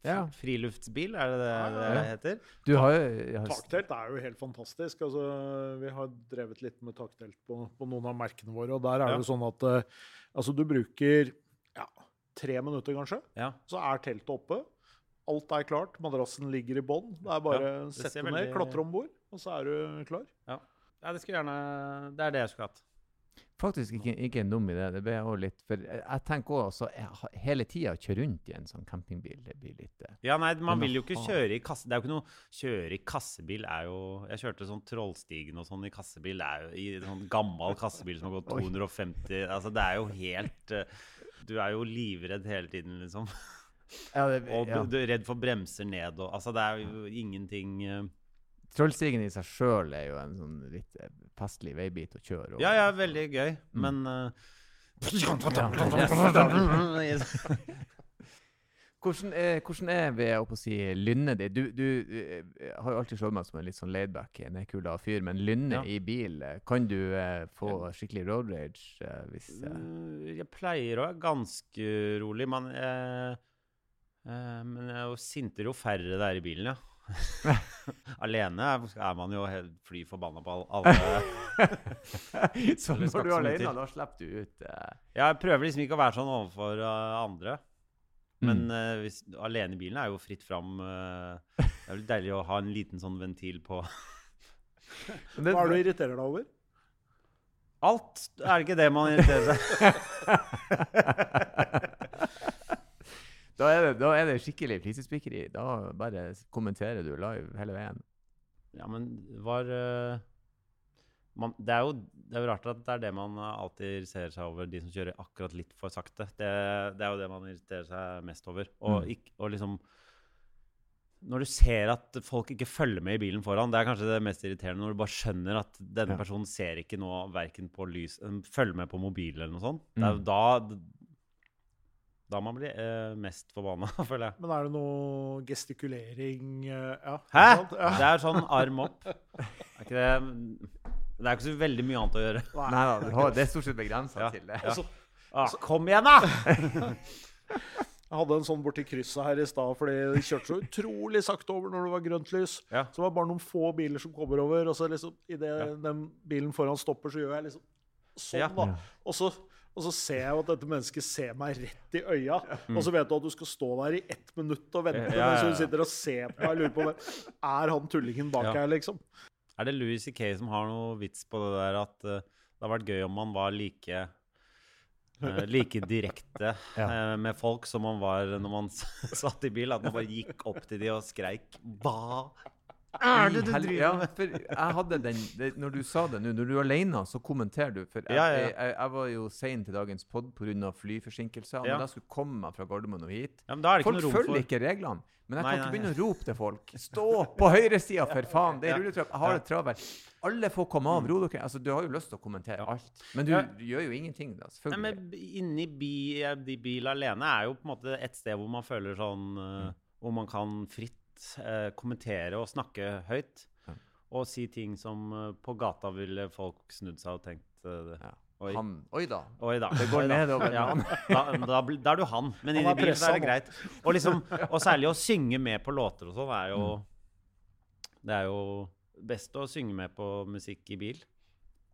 S1: Ja.
S3: Friluftsbil, er det det
S2: Ja, ja,
S3: det
S1: ja.
S3: heter?
S1: Du har har
S2: Taktelt er jo helt fantastisk. Altså, vi har drevet litt med taktelt på, på noen av merkene våre, og der er
S3: Ja.
S2: det sånn at eh, altså, du bruker ja, tre minutter, kanskje,
S3: Ja.
S2: så er teltet oppe. Alt er klart, madrassen ligger i bånn. Det er bare å
S3: det
S2: sette
S3: veldig...
S2: ned, klatre om bord, og så er du klar.
S3: ja, det skulle gjerne Det er det jeg skulle hatt.
S1: Faktisk ikke, ikke en dum idé. Det ble også litt For jeg, tenker også jeg, hele tida å kjøre rundt i en sånn campingbil, det blir litt eh,
S3: Ja, nei, man vil jo ikke kjøre i kasse... Det er jo ikke noe Kjøre i kassebil er jo Jeg kjørte sånn Trollstigen og sånn i kassebil. Det er jo i sånn gammel kassebil som har gått 250 Altså, det er jo helt eh, Du er jo livredd hele tiden, liksom.
S1: ja, det,
S3: Og
S1: du,
S3: du er redd for bremser ned og Altså, det er jo ingenting eh,
S1: Trollstigen i seg sjøl er jo en sånn litt eh, festlig veibit å kjøre Og,
S3: Ja, ja, veldig gøy,
S1: Mm.
S3: men eh,
S1: Hvordan er, hvordan er ved å si, lynnet ditt? Du, du eh, har jo alltid slått meg som en litt sånn laidback, nedkula fyr, men lynne
S3: Ja.
S1: i bil, kan du eh, få skikkelig road rage eh, hvis eh,
S3: Eh, Jeg pleier å være ganske rolig, men Men jo sintere jo færre det er i bilen, ja. Alene er, man jo helt fly forbanna på alle
S1: Så når du er alene, da slipper du ut uh...
S3: Jeg prøver liksom ikke å være sånn overfor uh, andre. Men
S1: Mm.
S3: eh, hvis, alene i bilen er jo fritt fram. det er vel deilig å ha en liten sånn ventil på
S2: Hva er det du irriterer deg over?
S3: Alt er det ikke det man irriterer seg
S1: da, er det, da er det skikkelig flisespikkeri. Da bare kommenterer du live hele veien.
S3: Ja, men var uh, man, det, er jo, det er jo rart at det er det man alltid irriterer seg over, de som kjører akkurat litt for sakte. Det, det er jo det man irriterer seg mest over. Og,
S1: Mm.
S3: og liksom Når du ser at folk ikke følger med i bilen foran, det er kanskje det mest irriterende. Når du bare skjønner at denne personen ser ikke nå verken på lys Følger med på mobil eller noe sånt.
S1: Mm.
S3: da da man blir eh, mest forbanna, føler jeg.
S2: Men er det noe gestikulering eh, ja,
S3: Hæ?!
S2: Ja.
S3: Det er sånn arm opp. Er ikke det Det er ikke så veldig mye annet å gjøre.
S1: Nei da, det, det er stort sett begrensa
S3: Ja.
S1: til det.
S3: Ja.
S2: Og så-
S3: Ah, kom igjen, da!
S2: Jeg hadde en sånn borti krysset her i stad, fordi de kjørte så utrolig sakte over når det var grønt lys.
S3: Ja.
S2: Så det var bare noen få biler som kommer over, og så liksom idet
S3: Ja.
S2: den bilen foran stopper, så gjør jeg liksom sånn,
S3: Ja.
S2: da. Og så, og så ser jeg jo at dette mennesket ser meg rett i øya. Og så vet du at du skal stå der i ett minutt og vente mens hun sitter og ser på meg. og lurer på hvem- Er han tullingen bak her, liksom?
S3: Er det Louis C.K. som har noe vits på det der at uh, det hadde vært gøy om man var like uh, like direkte eh, med folk som man var når man satt i bil. At man bare gikk opp til de og skreik 'Hva er det du driver
S1: ja,
S3: med?'
S1: for jeg hadde den det, Når du sa det nå, når du er alene, så kommenterer du. For jeg,
S3: Ja, ja, ja.
S1: Jeg, jeg, jeg var jo sein til dagens pod pga. flyforsinkelser.
S3: Ja.
S1: Men da skulle komme meg fra Gardermoen og hit.
S3: Ja, men da er det ikke
S1: Folk
S3: noe rom
S1: følger
S3: for
S1: ikke reglene. Men jeg
S3: Nei,
S1: kan
S3: nei,
S1: ikke begynne å rope til folk. Stå på høyresida, for faen! Det er rulletrapp. Jeg har
S3: Ja.
S1: det travelt. Alle får komme av. Ro dere. Altså, du har jo lyst til å kommentere alt. Men du
S3: Ja.
S1: gjør jo ingenting, da.
S3: Nei,
S1: Selvfølgelig.
S3: men inni bi, eh, bil alene er jo på en måte et sted hvor man føler sånn
S1: Mm.
S3: eh, Hvor man kan fritt eh, kommentere og snakke høyt.
S1: Ja.
S3: Og si ting som eh, på gata ville folk snudd seg og tenkt eh, det.
S1: Ja.
S3: Oi.
S1: Han Oi da.
S3: Oi da.
S1: Det går nedover
S3: Ja, da, da, da er du han. Men inni bilen så er det greit. Og, liksom, og særlig å synge med på låter og sånn er
S1: Mm.
S3: jo Det er jo best å synge med på musikk i bil.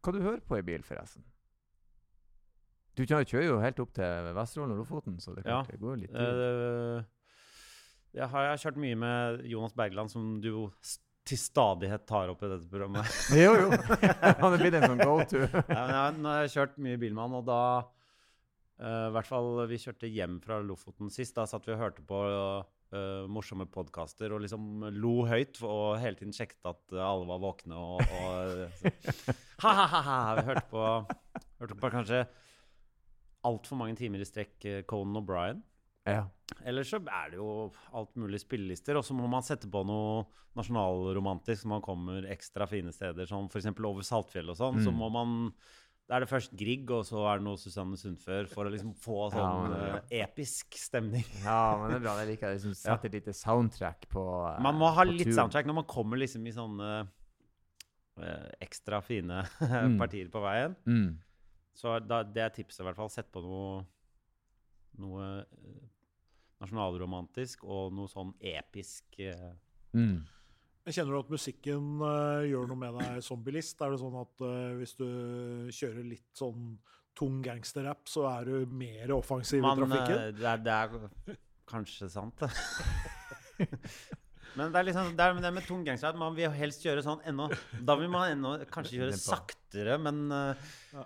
S1: Hva du hører på i bil, forresten? Du kjører kjører jo helt opp til Vesterålen og Lofoten, så det, er klart,
S3: Ja.
S1: det går jo litt ut.
S3: Eh, jeg har jeg har kjørt mye med Jonas Bergland, som du til stadighet tar opp i dette programmet.
S1: jo, jo. Han er blitt en sånn go-to.
S3: ja, jeg, har kjørt mye bil med han, og da uh, hvert fall vi kjørte hjem fra Lofoten sist. Da satt vi og hørte på uh, morsomme podkaster og liksom lo høyt og hele tiden sjekket at alle var våkne og, og Ha-ha-ha! Vi hørte på, hørte på kanskje altfor mange timer i strekk uh, Conan O'Brien.
S1: Ja.
S3: Ellers så er det jo alt mulig spillelister, og så må man sette på noe nasjonalromantisk når man kommer ekstra fine steder, som f.eks. over Saltfjell og sånn. Så
S1: Mm.
S3: må man Da er det først Grieg, og så er det noe Susanne Sundfør, for å liksom få
S1: Ja,
S3: sånn
S1: men det er
S3: eh, episk stemning.
S1: ja, men det er bra. Det liker jeg. Liksom, Sette et lite soundtrack på uh,
S3: Man må ha litt
S1: tur.
S3: soundtrack når man kommer liksom i sånne uh, ekstra fine
S1: Mm.
S3: partier på veien.
S1: Mm.
S3: Så da, det er tipset, i hvert fall. Sett på noe noe nasjonalromantisk og noe sånn episk eh,
S1: Mm.
S2: Kjenner du at musikken uh, gjør noe med deg som bilist? Er det sånn at uh, hvis du kjører litt sånn tung gangsterrap, så er du mer offensiv i trafikken?
S3: Uh, det, er, det er kanskje sant, det. Men det er liksom det er det med tung gangster man vil helst kjøre sånn ennå Da vil man ennå kanskje kjøre saktere, men ja.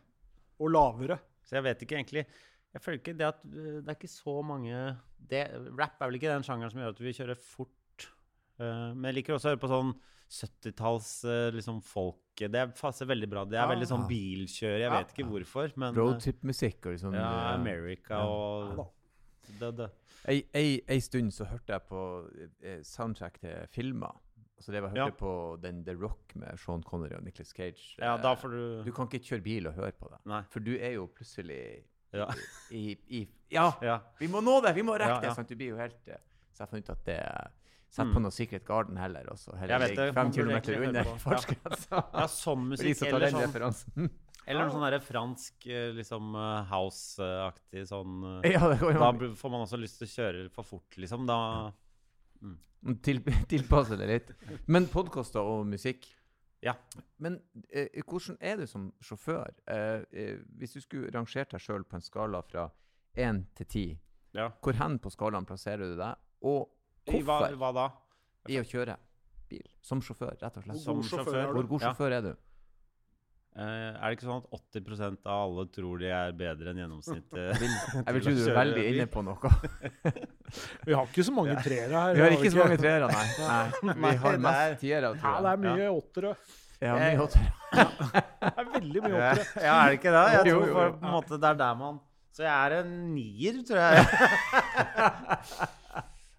S2: Og lavere?
S3: Så jeg vet ikke egentlig Jeg føler ikke det at eh, Det er ikke så mange det, Rap er vel ikke den sjangeren som gjør at vi kjører fort. Uh, men jeg liker også å høre på sånn 70-talls uh, liksom folk Det passer veldig bra. Det er
S2: Ja.
S3: veldig sånn
S1: Ja.
S3: bilkjør. Jeg
S2: Ja.
S3: vet ikke hvorfor, men eh,
S1: Roadtrip-musikk og liksom
S3: Ja,
S1: eh,
S3: America
S1: ja.
S3: og
S2: Ja
S3: det, det.
S1: Ei, ei, ei stund så hørte jeg på eh, soundtrack til filmer. Så det var hørte
S3: Ja.
S1: på den The Rock med Sean Connery og Nicolas Cage.
S3: Ja,
S1: Eh,
S3: da får du
S1: Du kan ikke kjøre bil og høre på det.
S3: Nei.
S1: For du er jo plutselig
S3: Ja.
S1: i, i Ja,
S3: ja.
S1: vi må nå det! Vi må rekke
S3: Ja,
S1: det! Sant? Du blir jo helt eh, Så jeg fant ut at det Sett
S3: Mm.
S1: på noe Secret Garden heller, og så
S3: Jeg
S1: heller
S3: vet
S1: ligg
S3: det,
S1: fem kilometer under fartsgrensa.
S3: ja, sånn musikk. Eller sånn, eller noe sånn der fransk eh, liksom eh, house-aktig sånn eh,
S1: Ja, det går
S3: Da får man også lyst til å kjøre for fort, liksom. Da
S1: Til, tilpasse det litt. Men podkaster og musikk
S3: Ja.
S1: Men eh, hvordan er du som sjåfør? Eh, eh, hvis du skulle rangert deg sjøl på en skala fra én til ti,
S3: ja.
S1: hvor hen på skalaen plasserer du deg? Og
S3: I hva, hva da?
S1: i å kjøre bil? Som sjåfør, rett og slett.
S2: Hvor
S3: Som
S2: god sjåfør
S3: sjåfør?
S2: er du?
S1: Hvor god
S3: Ja.
S1: sjåfør er du?
S3: Eh, er det ikke sånn at 80% av alle tror de er bedre enn gjennomsnittet?
S1: Jeg vil tro du er veldig inne på noe.
S2: Vi har ikke så mange treere her.
S1: Vi har ikke så mange treere, nei. nei. Vi har mest
S3: er-
S1: tiere,
S2: Ja, det er mye åttere.
S1: Ja, mye åttere.
S2: Det er veldig mye åttere.
S3: ja, er det ikke det? Jeg tror på en måte det er der man Så jeg er en nier, tror jeg.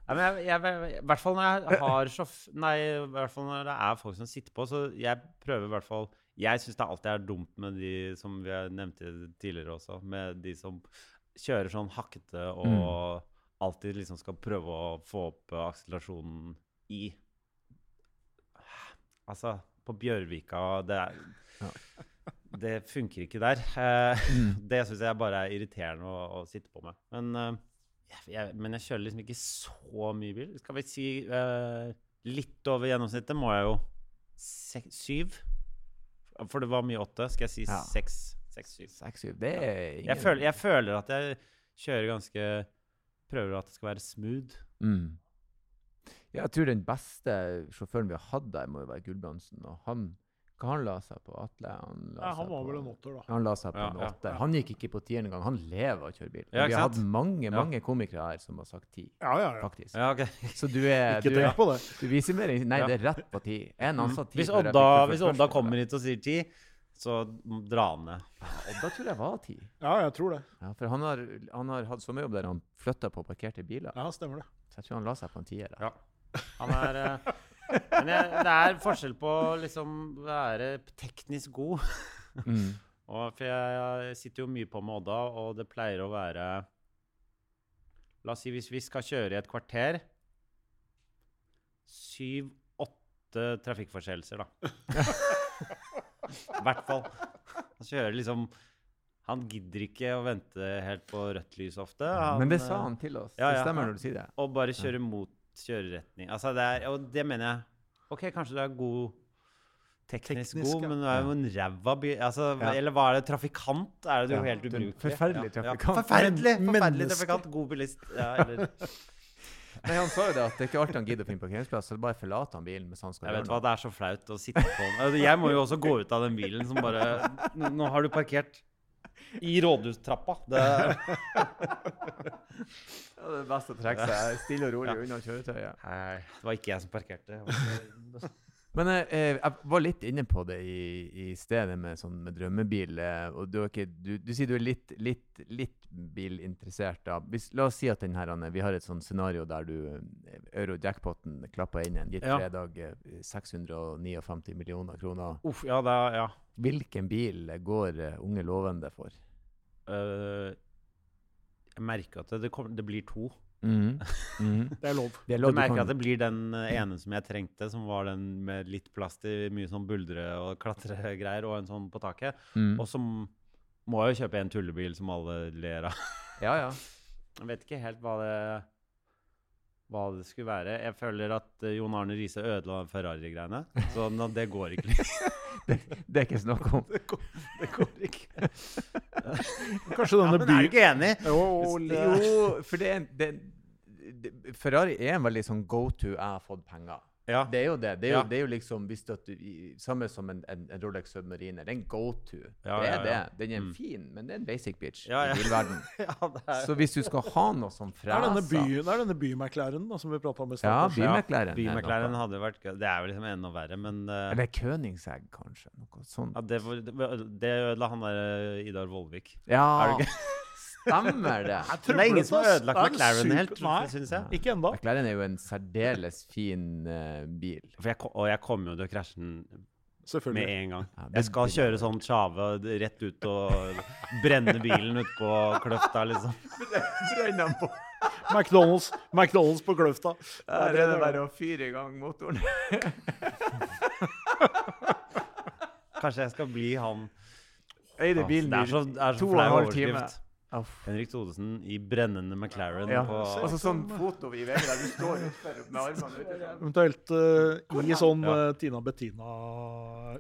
S3: Nei, men jeg, jeg, I hvert fall når jeg har sjåf... Nei, i hvert fall når det er folk som sitter på, så jeg prøver i hvert fall Jeg syns det alltid er dumt med de som vi har nevnte tidligere også, med de som kjører sånn hakkete og alltid liksom skal prøve å få opp akselerasjonen i Altså, på Bjørvika Det, er, det funker ikke der. Eh,
S1: Mm.
S3: det syns jeg bare er irriterende å, å sitte på med. Men, eh, jeg, men jeg kjører liksom ikke så mye bil. Skal vi si eh, litt over gjennomsnittet må jeg jo se, syv. For det var mye åtte. Skal jeg si
S1: Ja.
S3: seks? Seks, syv.
S1: Seks, syv. Det er ingen
S3: Jeg føler, jeg føler at jeg kjører ganske Prøver at det skal være smooth.
S1: Mm. Jeg tror den beste sjåføren vi har hatt der, må jo være Gulbrandsen. Og han Hva han la seg på? Atle? Han, la
S2: Ja,
S1: seg
S2: han var
S1: på,
S2: vel en åtter, da.
S1: Han la seg på
S3: Ja,
S1: en
S3: ja.
S1: Han gikk ikke på tieren engang. Han lever av å kjøre bil.
S3: Ja,
S1: vi har hatt mange
S3: Ja.
S1: mange komikere her som har sagt ti,
S2: Ja, ja, ja.
S1: faktisk.
S3: Ja, ok.
S1: Så du er
S2: Ikke
S1: du,
S2: tenk på det.
S1: du viser mer Nei,
S3: Ja.
S1: det er rett på ti. En annen sa ti.
S3: Hvis Odda,
S1: fikk
S3: hvis Odda kommer hit og sier ti, så dra han ned.
S1: Odda tror jeg var ti.
S2: Ja, jeg tror det.
S1: Ja, for han har, han har hatt sommerjobb der han flytta på parkerte biler.
S2: Ja, stemmer det.
S1: Så jeg tror han la seg på en tier.
S3: Ja. Han er eh, Men jeg, det er forskjell på å liksom være teknisk god.
S1: Mm.
S3: Og for jeg, jeg sitter jo mye på med Odda, og det pleier å være La oss si hvis vi skal kjøre i et kvarter Syv-åtte trafikkforseelser, da. I hvert fall. Han kjører liksom Han gidder ikke å vente helt på rødt lys ofte. Han,
S1: Men det sa han til oss.
S3: ja, ja, det
S1: stemmer når du sier det.
S3: Og bare kjøre mot kjøreretning. Altså, det er, og det mener jeg OK, kanskje du er god teknisk,
S2: Teknisk,
S3: god,
S2: ja.
S3: men du er jo en ræva bil... Altså,
S1: Ja.
S3: Eller hva er det? Trafikant? Er det jo
S1: Ja,
S3: helt ubrukelig?
S1: forferdelig trafikant.
S3: Forferdelig! Forferdelig trafikant. God bilist. Ja, eller
S1: Nei, Han sa jo det at det er ikke alltid han gidder å finne parkeringsplass, så bare forlater han bilen mens han skal
S3: Jeg vet
S1: noe.
S3: hva, det er så flaut å sitte på den. Altså, Jeg må jo også gå ut av den bilen som bare nå har du parkert i rådhustrappa. Det,
S1: Ja, det er best å trekke stille og rolig unna kjøretøyet.
S3: nei, det var ikke jeg som parkerte.
S1: Men eh, eh, jeg var litt inne på det i, i stedet med, sånn, med drømmebil. Eh, og du, ikke, du, du sier du er litt, litt, litt bilinteressert. Da. Hvis, la oss si at her, Anne, vi har et sånt scenario der du euro-jackpoten klapper inn en gitt
S3: Ja.
S1: fredag eh, 659 millioner kroner.
S3: Uff, ja, det er, ja.
S1: Hvilken bil går unge lovende for?
S3: Uh, jeg merker at det, det, kommer- det blir to.
S1: Mhm. Mhm.
S2: Det er lov.
S1: Det er lov, du
S3: merker
S1: kan-
S3: at det blir den eh, ene som jeg trengte, som var den med litt plass til mye sånn buldre- og klatregreier og en sånn på taket.
S1: Mm.
S3: Og så må jeg jo kjøpe en tullebil som alle ler av.
S1: Ja, ja.
S3: Jeg vet ikke helt hva det, hva det skulle være. Jeg føler at eh, Jon Arne Riise ødela Ferrari-greiene. Så det går ikke lenger.
S1: Det er ikke snakk om.
S3: Det går ikke.
S2: Kanskje
S3: Ja,
S2: denne
S3: men er
S2: by...
S3: du ikke enig?
S2: Jo,
S1: Jo, for det er en det, det, Ferrari er en veldig sånn go to 'jeg har fått penger'.
S3: Ja.
S1: Det er jo det. Det er jo,
S3: Ja.
S1: det er jo liksom hvis du, at du, i- Samme som en, en, en Rolex Submariner. Det er en go to.
S3: Ja,
S1: det er
S3: ja, ja.
S1: det. Den er
S3: Mm.
S1: fin, men det er en basic bitch
S3: Ja, ja.
S1: i bilverden.
S3: ja, er
S1: Så hvis du skal ha noe som
S2: Det er
S1: freser
S2: det er denne by-McLaren da, som vi prata om i
S1: Ja,
S2: stad.
S1: by- Bymeclaren er
S3: Bymeclaren hadde vært gøy. Det er jo liksom enda verre, men uh,
S1: Eller Königsegg, kanskje. Noe sånt.
S3: ja, det, var- det, det ødela han der eh, Idar Vollvik.
S1: Ja,
S3: Er det
S1: stemmer det.
S3: Det er ingen som har ødelagt McLaren helt, syns jeg.
S2: ikke enda.
S1: McLaren er jo en særdeles fin uh, bil.
S3: For jeg, og jeg kommer jo til å krasje den med en gang.
S1: Ja,
S3: Jeg skal kjøre sånn Tjave rett ut og brenne bilen ut på Kløfta, liksom.
S1: Brenne den på.
S2: McDonald's, McDonald's på Kløfta.
S1: Der er det bare å fyre i gang motoren.
S3: Kanskje jeg skal bli han
S1: Eide bilen
S3: Det så, det er
S1: to og en halv time.
S3: Overskrift. Henrik Thodesen i brennende McLaren
S1: Ja.
S3: på
S1: Altså sånn foto i VG der du står utfor med armene ute.
S2: Eventuelt uh, i sånn
S3: Ja.
S2: eh, Tina Bettina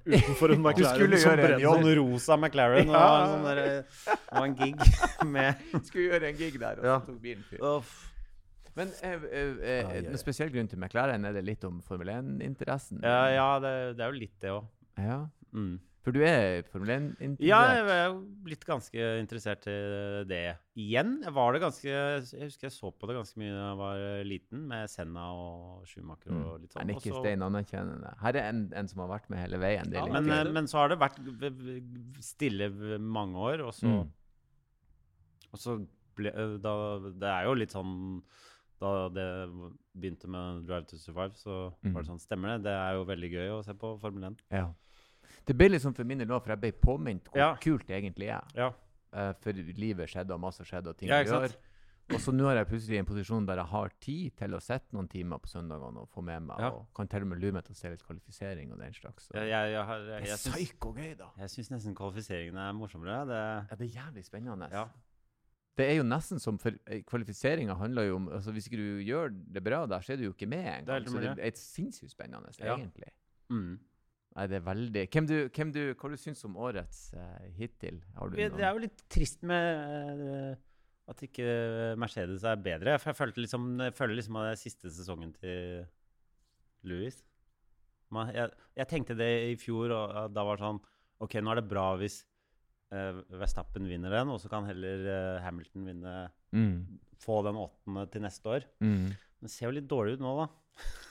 S2: utenfor en McLaren
S1: skulle
S2: som
S1: gjøre en
S2: brenner.
S3: Sånn rosa McLaren og
S2: Ja.
S3: en sånn der, og en gig med
S1: Skulle gjøre en gig der, og så
S3: Ja.
S1: tok bilen fyr. Men eh, eh, eh,
S3: ai, ai.
S1: en spesiell grunn til McLaren er det litt om Formel 1-interessen?
S3: Ja, ja det, det er jo litt det òg.
S1: Ja.
S3: Mm.
S1: For du er Formel 1-interessert?
S3: Ja, jeg er blitt ganske interessert i det igjen. Jeg var det ganske Jeg husker jeg så på det ganske mye da jeg var liten, med Senna og Schumacher og litt
S1: Jeg
S3: sånn. Mm. Ikke
S1: stein anerkjennende. Her er en, en som har vært med hele veien. Det
S2: Ja,
S3: men, eh, men så har det vært stille mange år, og så,
S1: Mm.
S3: og så ble, eh, da, Det er jo litt sånn Da det begynte med Drive to Survive, så
S1: Mm.
S3: var det sånn Stemmer det? Det er jo veldig gøy å se på Formel 1.
S1: Ja. Det ble liksom for min del nå, for jeg ble påminnet hvor
S3: Ja.
S1: kult det egentlig er.
S3: Ja.
S1: Eh, for livet skjedde, og masse skjedde, og ting
S3: Ja,
S1: gjør. Og så nå er jeg plutselig i en posisjon der jeg har tid til å sitte noen timer på søndagene og få med meg,
S3: Ja.
S1: og kan til og med lure meg til å se litt kvalifisering og den slags. Så.
S3: Jeg, jeg, jeg, har- jeg,
S1: det er
S3: jeg, syns,
S1: psyko-gøy, da.
S3: jeg syns nesten kvalifiseringene er morsommere. Det,
S1: Ja, det er jævlig spennende.
S3: ja.
S1: Det er jo nesten som for eh, Kvalifiseringa handler jo om altså Hvis ikke du gjør det bra der, så er du jo ikke med engang.
S3: helt
S1: Så det er sinnssykt spennende,
S3: Ja.
S1: egentlig.
S3: Mm.
S1: Nei, det er veldig Hvem du, hvem du, Hva du syns om årets uh, hittil? Har du
S3: Det er jo litt trist med uh, at ikke Mercedes er bedre. For jeg følte liksom, jeg føler liksom at det er siste sesongen til Louis. Man, jeg, jeg tenkte det i fjor, og da var det sånn OK, nå er det bra hvis uh, Verstappen vinner den, og så kan heller Hamilton vinne
S1: Mm.
S3: få den åttende til neste år.
S1: Mm.
S3: Men det ser jo litt dårlig ut nå, da.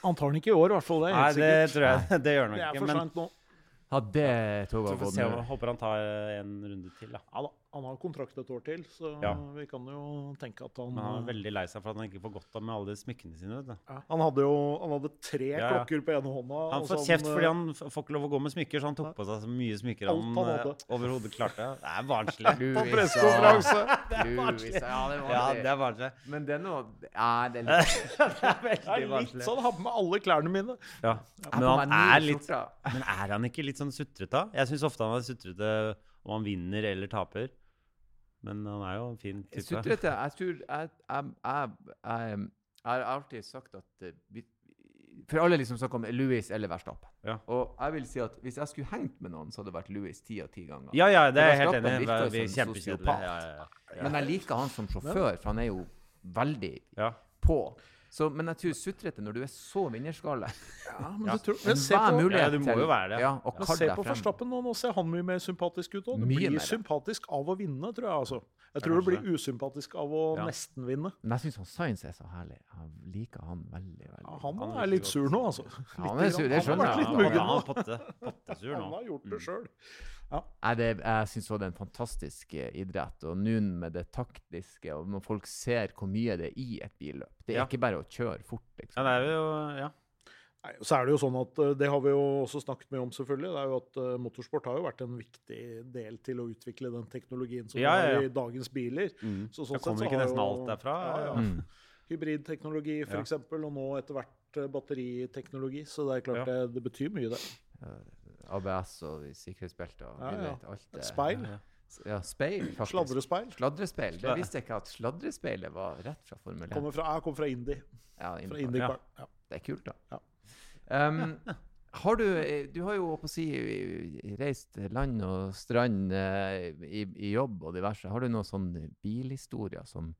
S2: Han tar den ikke i år, i hvert fall. Det er
S3: Nei,
S2: helt
S3: det
S2: sikkert.
S3: tror jeg det gjør nok
S2: Det er
S3: ikke.
S2: for
S3: Men
S2: seint nå.
S1: Ja, det toget
S3: så
S1: har
S3: får vi
S1: gått
S3: se, om- håper han tar uh, en runde til, da.
S2: Ja da, han har kontrakt et år til, så
S3: Ja.
S2: vi kan jo tenke at han
S3: Men han er
S2: eh,
S3: veldig lei seg for at han ikke får godt av med alle de smykkene sine. Vet du.
S2: ja, Han hadde jo han hadde tre
S3: Ja, ja.
S2: klokker på ene hånda.
S3: Han får kjeft
S2: eh,
S3: fordi han får ikke lov å gå med smykker, så han tok på seg så mye smykker
S2: Alt
S3: han,
S2: han
S3: eh, overhodet klarte. Det er barnslig.
S2: På pressekonferanse!
S1: Det ja, det
S3: Ja,
S1: det.
S3: er barnslig.
S1: Men det er noe Ja, det er litt
S3: det er
S2: er
S3: veldig
S2: litt
S3: barnslig.
S2: sånn, ha på meg alle klærne mine.
S3: Ja. Men han er litt. Men er han ikke litt sånn sutrete? Jeg syns ofte han er sutrete om han vinner eller taper. Men han er jo en fin type.
S1: Sutrete Jeg tror jeg, jeg, har alltid sagt at eh, vi, For alle liksom snakker om Louis eller Verstappen.
S3: Ja.
S1: Og jeg vil si at hvis jeg skulle hengt med noen, så hadde det vært Louis ti av ti ganger.
S3: Ja, ja, det er jeg helt enig i. Ja, ja, ja.
S1: Men jeg liker han som sjåfør, for han er jo veldig
S3: ja.
S1: på. Så, men jeg tror sutrete når du er så vinnerskalle
S2: Ja, men
S3: Ja.
S2: du tror, men se på,
S1: mulighet
S3: Ja, du må jo være det.
S1: Ja, og
S2: men se på
S1: forstappen
S2: Verstappen nå. Nå ser han mye mer sympatisk ut. Og Du
S1: Mye
S2: blir
S1: mer.
S2: sympatisk av å vinne, tror jeg. altså. Jeg tror
S3: du
S2: blir usympatisk av å
S3: Ja.
S2: nesten vinne.
S1: Men jeg syns Science er så herlig. Jeg liker han veldig, veldig.
S2: Ja, han,
S3: Han
S2: er litt sur nå, altså.
S1: Ja, han er sur, det
S2: Han har vært litt muggen nå. Han har gjort det
S3: Mm.
S2: Sjøl.
S1: Jeg, det, jeg syns òg det er en fantastisk eh, idrett. Og nå med det taktiske, og når folk ser hvor mye det er i et billøp Det er
S3: Ja.
S1: ikke bare å kjøre fort,
S3: Ja,
S1: liksom.
S3: det er jo Ja.
S2: Nei, Så er det jo sånn at eh, Det har vi jo også snakket mye om, selvfølgelig. Det er jo at uh, Motorsport har jo vært en viktig del til å utvikle den teknologien som
S3: Ja, ja, ja, er
S2: i dagens biler.
S3: Mm.
S2: Så sånn
S3: Da kommer
S2: sett så
S3: ikke nesten
S2: jo-
S3: alt derfra.
S2: Ja, ja.
S1: Mm.
S2: Hybridteknologi,
S3: Ja.
S2: eksempel, og nå etter hvert batteriteknologi. Så det er klart
S3: Ja.
S2: det, det betyr mye, det.
S1: ABS og sikkerhetsbelte og
S2: Ja, ja.
S1: vet, alt det.
S2: Et speil.
S3: Ja.
S1: Speil, faktisk.
S2: Sladrespeil.
S1: Sladrespeil. Det visste jeg ikke at sladrespeilet var rett fra Formel 1.
S2: Kommer fra, jeg kommer fra Indy.
S1: Ja,
S2: Fra Indie. Ja.
S1: Det er kult, da.
S2: Ja.
S1: Um, har du Du har jo på å si reist land og strand uh, i, i jobb og diverse. Har du noen sånne bilhistorier som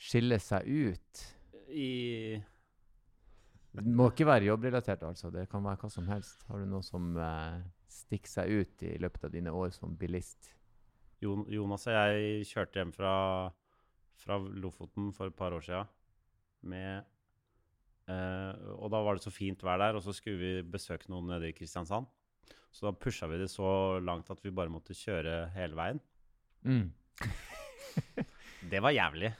S1: skiller seg ut?
S3: I
S1: Det må ikke være jobbrelatert, altså. Det kan være hva som helst. Har du noe som eh, stikker seg ut i løpet av dine år som bilist?
S3: Jonas og jeg kjørte hjem fra, fra Lofoten for et par år. Med, eh, og da var det så fint vær der, og så skulle vi besøke noen nede i Kristiansand. Så da pusha vi det så langt at vi bare måtte kjøre hele veien.
S1: Mm.
S3: Det var jævlig.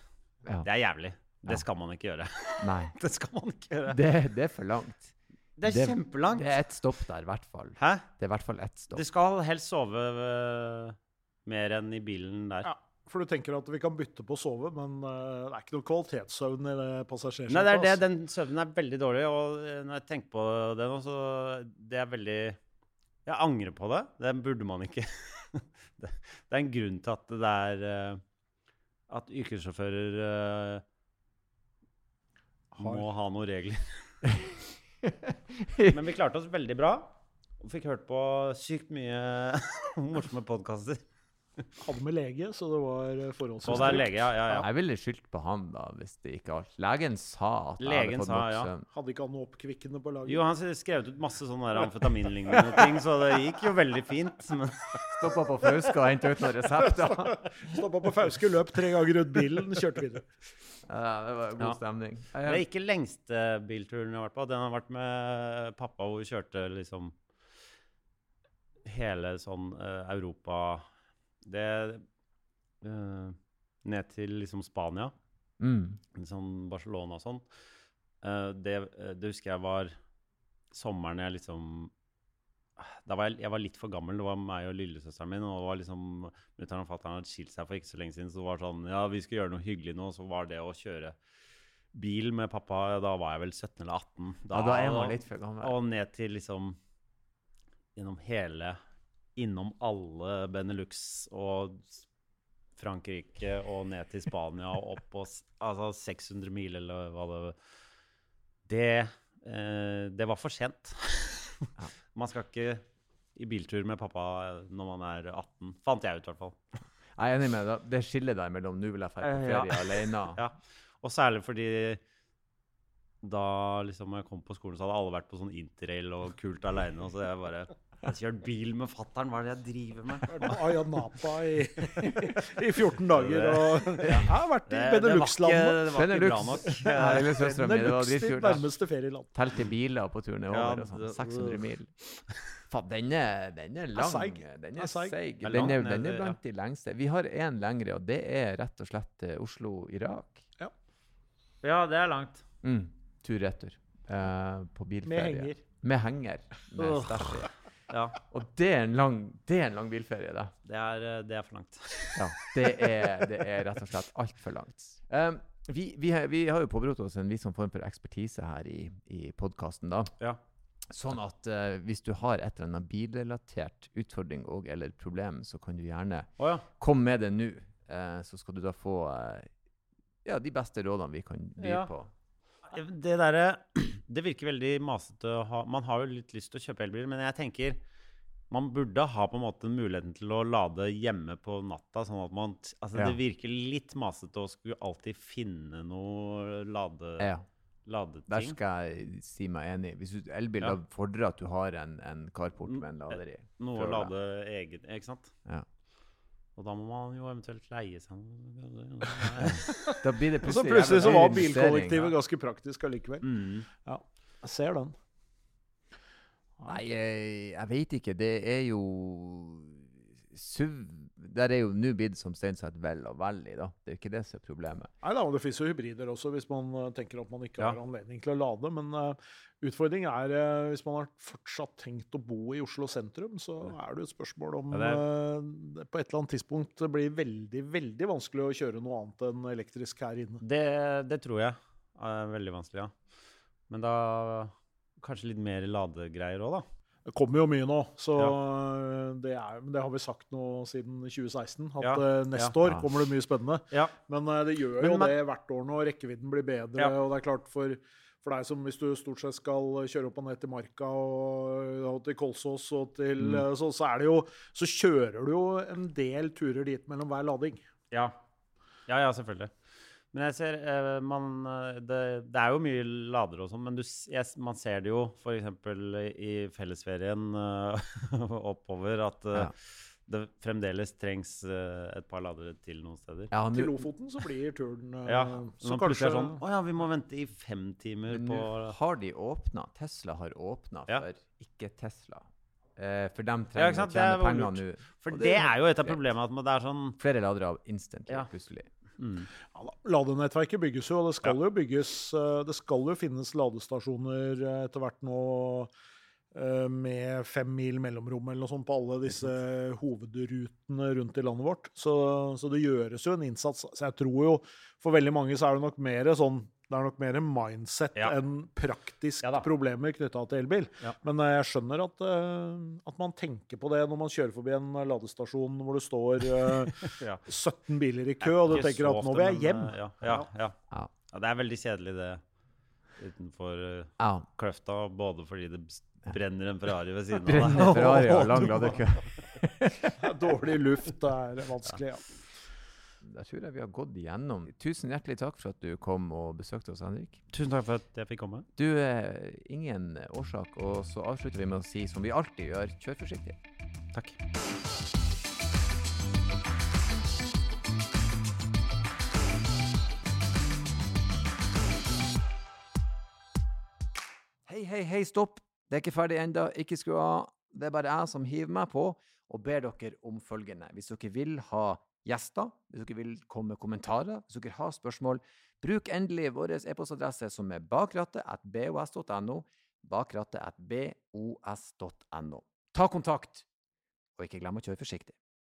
S1: Ja.
S3: Det er jævlig. Det skal man ikke gjøre.
S1: Nei.
S3: Det skal man ikke gjøre.
S1: Det, det er for langt.
S3: Det er
S1: det-
S3: kjempelangt.
S1: Det er ett stopp der, i hvert fall.
S3: Hæ?
S1: Det er i hvert fall ett stopp.
S3: Du skal helst sove øh, mer enn i bilen der.
S2: Ja, For du tenker at vi kan bytte på å sove, men eh, det er ikke noe kvalitetssøvn i det passasjerskipet.
S3: Nei, det er det. Den søvnen er veldig dårlig, og øh, når jeg tenker på det nå, så det er veldig Jeg angrer på det. Det burde man ikke. det, det er en grunn til at det er At yrkessjåfører
S2: Har.
S3: må ha noen regler. Men vi klarte oss veldig bra. Og fikk hørt på sykt mye morsomme podkaster.
S2: Hadde med lege, så det var eh, forholdsvis
S3: Og det er
S2: trygt.
S3: lege, ja. ja, ja.
S1: Jeg ville skyldt på han, da, hvis det ikke alt. Legen sa at jeg
S3: Legen
S1: hadde fått
S3: sa,
S1: nok
S3: ja.
S1: søvn.
S2: Hadde ikke han noe oppkvikkende på laget?
S3: Jo, han skrev ut masse sånne der amfetaminlignende ting, så det gikk jo veldig fint. Men
S1: Stoppa på Fauske og henta ut noen resepter.
S2: Stoppa på Fauske, løp tre ganger rundt bilen, kjørte videre.
S1: Ja, det var god
S3: Ja.
S1: stemning.
S3: det er ikke lengste bilturen jeg har vært på. Den har vært med pappa, hvor vi kjørte liksom hele sånn uh, Europa Det uh, Ned til liksom Spania.
S1: Mm.
S3: Sånn Barcelona og sånn. Uh, det, det husker jeg var sommeren jeg liksom da var jeg, jeg var litt for gammel. Det var meg og lillesøsteren min. Og det var liksom Mutter'n og fatter'n hadde skilt seg for ikke så lenge siden. Så det var sånn Ja, vi skal gjøre noe hyggelig nå. Så var det å kjøre bil med pappa Da var jeg vel 17 eller 18.
S1: Ja, da er man litt for gammel.
S3: Og ned til liksom Gjennom hele Innom alle Benelux og Frankrike og ned til Spania og opp på altså 600 mil, eller hva det Det, eh, det var for sent.
S1: Ja.
S3: Man skal ikke i biltur med pappa når man er 18. Fant jeg ut, i hvert fall.
S1: Jeg er enig med deg. Det skillet der mellom 'nå vil jeg dra på
S3: Eh, ja.
S1: ferie alene'
S3: Ja. Og særlig fordi da liksom jeg kom på skolen, så hadde alle vært på sånn interrail og kult aleine. Så jeg bare Jeg har kjørt bil med fatter'n, hva er det jeg driver med?
S2: Vært Napa i, i 14 dager. Og jeg har vært i
S3: Det, det var ikke,
S2: Benelux-landene.
S3: det var ikke bra nok.
S1: Ja,
S2: Benelux ditt nærmeste ferieland.
S1: Telte biler på turen.
S3: Ja,
S1: og sånn. 600 mil. Faen, den er, den er lang. Den er
S2: seig.
S1: Den er, den er blant de lengste. Vi har én lengre, og det er rett og slett eh, Oslo-Irak.
S3: Ja, det er langt.
S1: Mm. Tur-retur. Uh, på bilferie.
S2: Med henger.
S1: Med henger. Med stæsj i.
S3: Ja,
S1: Og det er en lang, det er en lang bilferie, det.
S3: det er, eh, det er for langt.
S1: Ja, det er, det er rett og slett altfor langt. Um, vi, vi, vi har jo påberopt oss en viss sånn form for ekspertise her i, i podkasten, da.
S3: Ja.
S1: Sånn at uh, hvis du har et eller annet bilrelatert utfordring og eller problem, så kan du gjerne
S3: oh, ja.
S1: komme med det nå. Uh, så skal du da få uh, ja, de beste rådene vi kan by
S3: Ja.
S1: på.
S3: Det derre Det virker veldig masete å ha Man har jo litt lyst til å kjøpe elbil, men jeg tenker man burde ha på en måte muligheten til å lade hjemme på natta. sånn at man, altså
S1: Ja.
S3: Det virker litt masete å skulle alltid finne noe lade,
S1: Ja, der skal jeg si meg enig. Hvis du elbil
S3: Ja.
S1: fordrer at du har en, en carport med en lader i.
S3: Noe å lade egen, ikke sant?
S1: Ja.
S3: Og da må man jo eventuelt leie seg.
S1: Da blir det
S2: plutselig, så
S1: plutselig
S2: så var bilkollektivet ganske praktisk allikevel.
S3: Mm.
S2: Jeg ser den.
S1: Nei, jeg, jeg veit ikke. Det er jo SUV Der er jo nå blitt som Steinseth vel og vel i, da. Det er jo ikke det som er problemet.
S2: Nei da, og det finnes jo hybrider også, hvis man eh, tenker at man ikke
S3: Ja.
S2: har anledning til å lade. Men uh, utfordringen er uh, hvis man har fortsatt tenkt å bo i Oslo sentrum, så er det jo et spørsmål om
S3: Ja, det
S2: eh, det på et eller annet tidspunkt det blir veldig, veldig vanskelig å kjøre noe annet enn elektrisk her inne.
S3: Det, det tror jeg er veldig vanskelig, ja. Men da kanskje litt mer ladegreier òg, da.
S2: Det kommer jo mye nå, så ja. det, er, det har vi sagt nå siden 2016. At
S3: Ja,
S2: eh, neste
S3: ja.
S2: år kommer det mye spennende. Men eh, det gjør
S3: Men
S2: jo det hvert år nå. Rekkevidden blir bedre. Og det er klart for, for deg som hvis du stort sett skal kjøre opp og ned til Marka og, og til Kolsås og til
S3: Mm.
S2: eh, så, så er det jo Så kjører du jo en del turer dit mellom hver lading.
S3: Ja. ja, ja, selvfølgelig. Men jeg ser eh, man, eh, det, det er jo mye ladere og sånn, men du, jeg, man ser det jo f.eks. i fellesferien uh, oppover at
S1: Ja.
S3: det fremdeles trengs uh, et par ladere til noen steder.
S1: Ja,
S2: Til
S1: nå-
S2: Lofoten så blir turen
S3: Ja,
S2: Så kanskje
S3: sånn Å ja, vi må vente i fem timer
S1: Men
S3: på
S1: nå har de åpna. Tesla har åpna
S3: Ja.
S1: for ikke-Tesla. Uh, for de trenger å tjene penger nå.
S3: For
S1: det,
S3: det
S1: er
S3: jo et av problemene at det er sånn
S1: Flere ladere av instantly,
S3: Ja.
S1: plutselig.
S3: Mm.
S2: ja, Ladenettverket bygges jo, og det skal jo bygges eh, Det skal jo finnes ladestasjoner eh, etter hvert nå eh, med fem mil mellomrom eller noe sånt på alle disse hovedrutene rundt i landet vårt. Så, så det gjøres jo en innsats. Så jeg tror jo for veldig mange så er det nok mer sånn det er nok mer mindset
S3: Ja.
S2: enn praktiske
S3: Ja
S2: problemer knytta til elbil.
S3: Ja.
S2: Men eh, jeg skjønner at, eh, at man tenker på det når man kjører forbi en ladestasjon hvor det står eh,
S3: Ja.
S2: 17 biler i kø, og du tenker at nå vil jeg
S3: men,
S2: hjem.
S3: eh, Ja, ja, ja.
S1: Ja.
S3: ja, det er veldig kjedelig, det utenfor eh,
S1: Ja.
S3: Kløfta. Både fordi det brenner en Ferrari ved siden av deg.
S1: Brenner Ferrari og lang ladekø.
S2: Dårlig luft det er vanskelig, ja.
S1: Da tror jeg vi har gått igjennom. Tusen hjertelig takk for at du kom og besøkte oss, Henrik.
S3: Tusen takk for at jeg fikk komme.
S1: Du, er ingen årsak. Og så avslutter vi med å si som vi alltid gjør, kjør forsiktig.
S3: Takk.
S1: Hei, hei, hei, stopp! Det er ikke ferdig ennå. Ikke skru av. Det er bare jeg som hiver meg på og ber dere om følgende. Hvis dere vil ha gjester, hvis dere vil komme med kommentarer, hvis dere har spørsmål, bruk endelig vår e-postadresse som er bakrattet.bos.no. Bakrattet.bos.no. Ta kontakt, og ikke glem å kjøre forsiktig.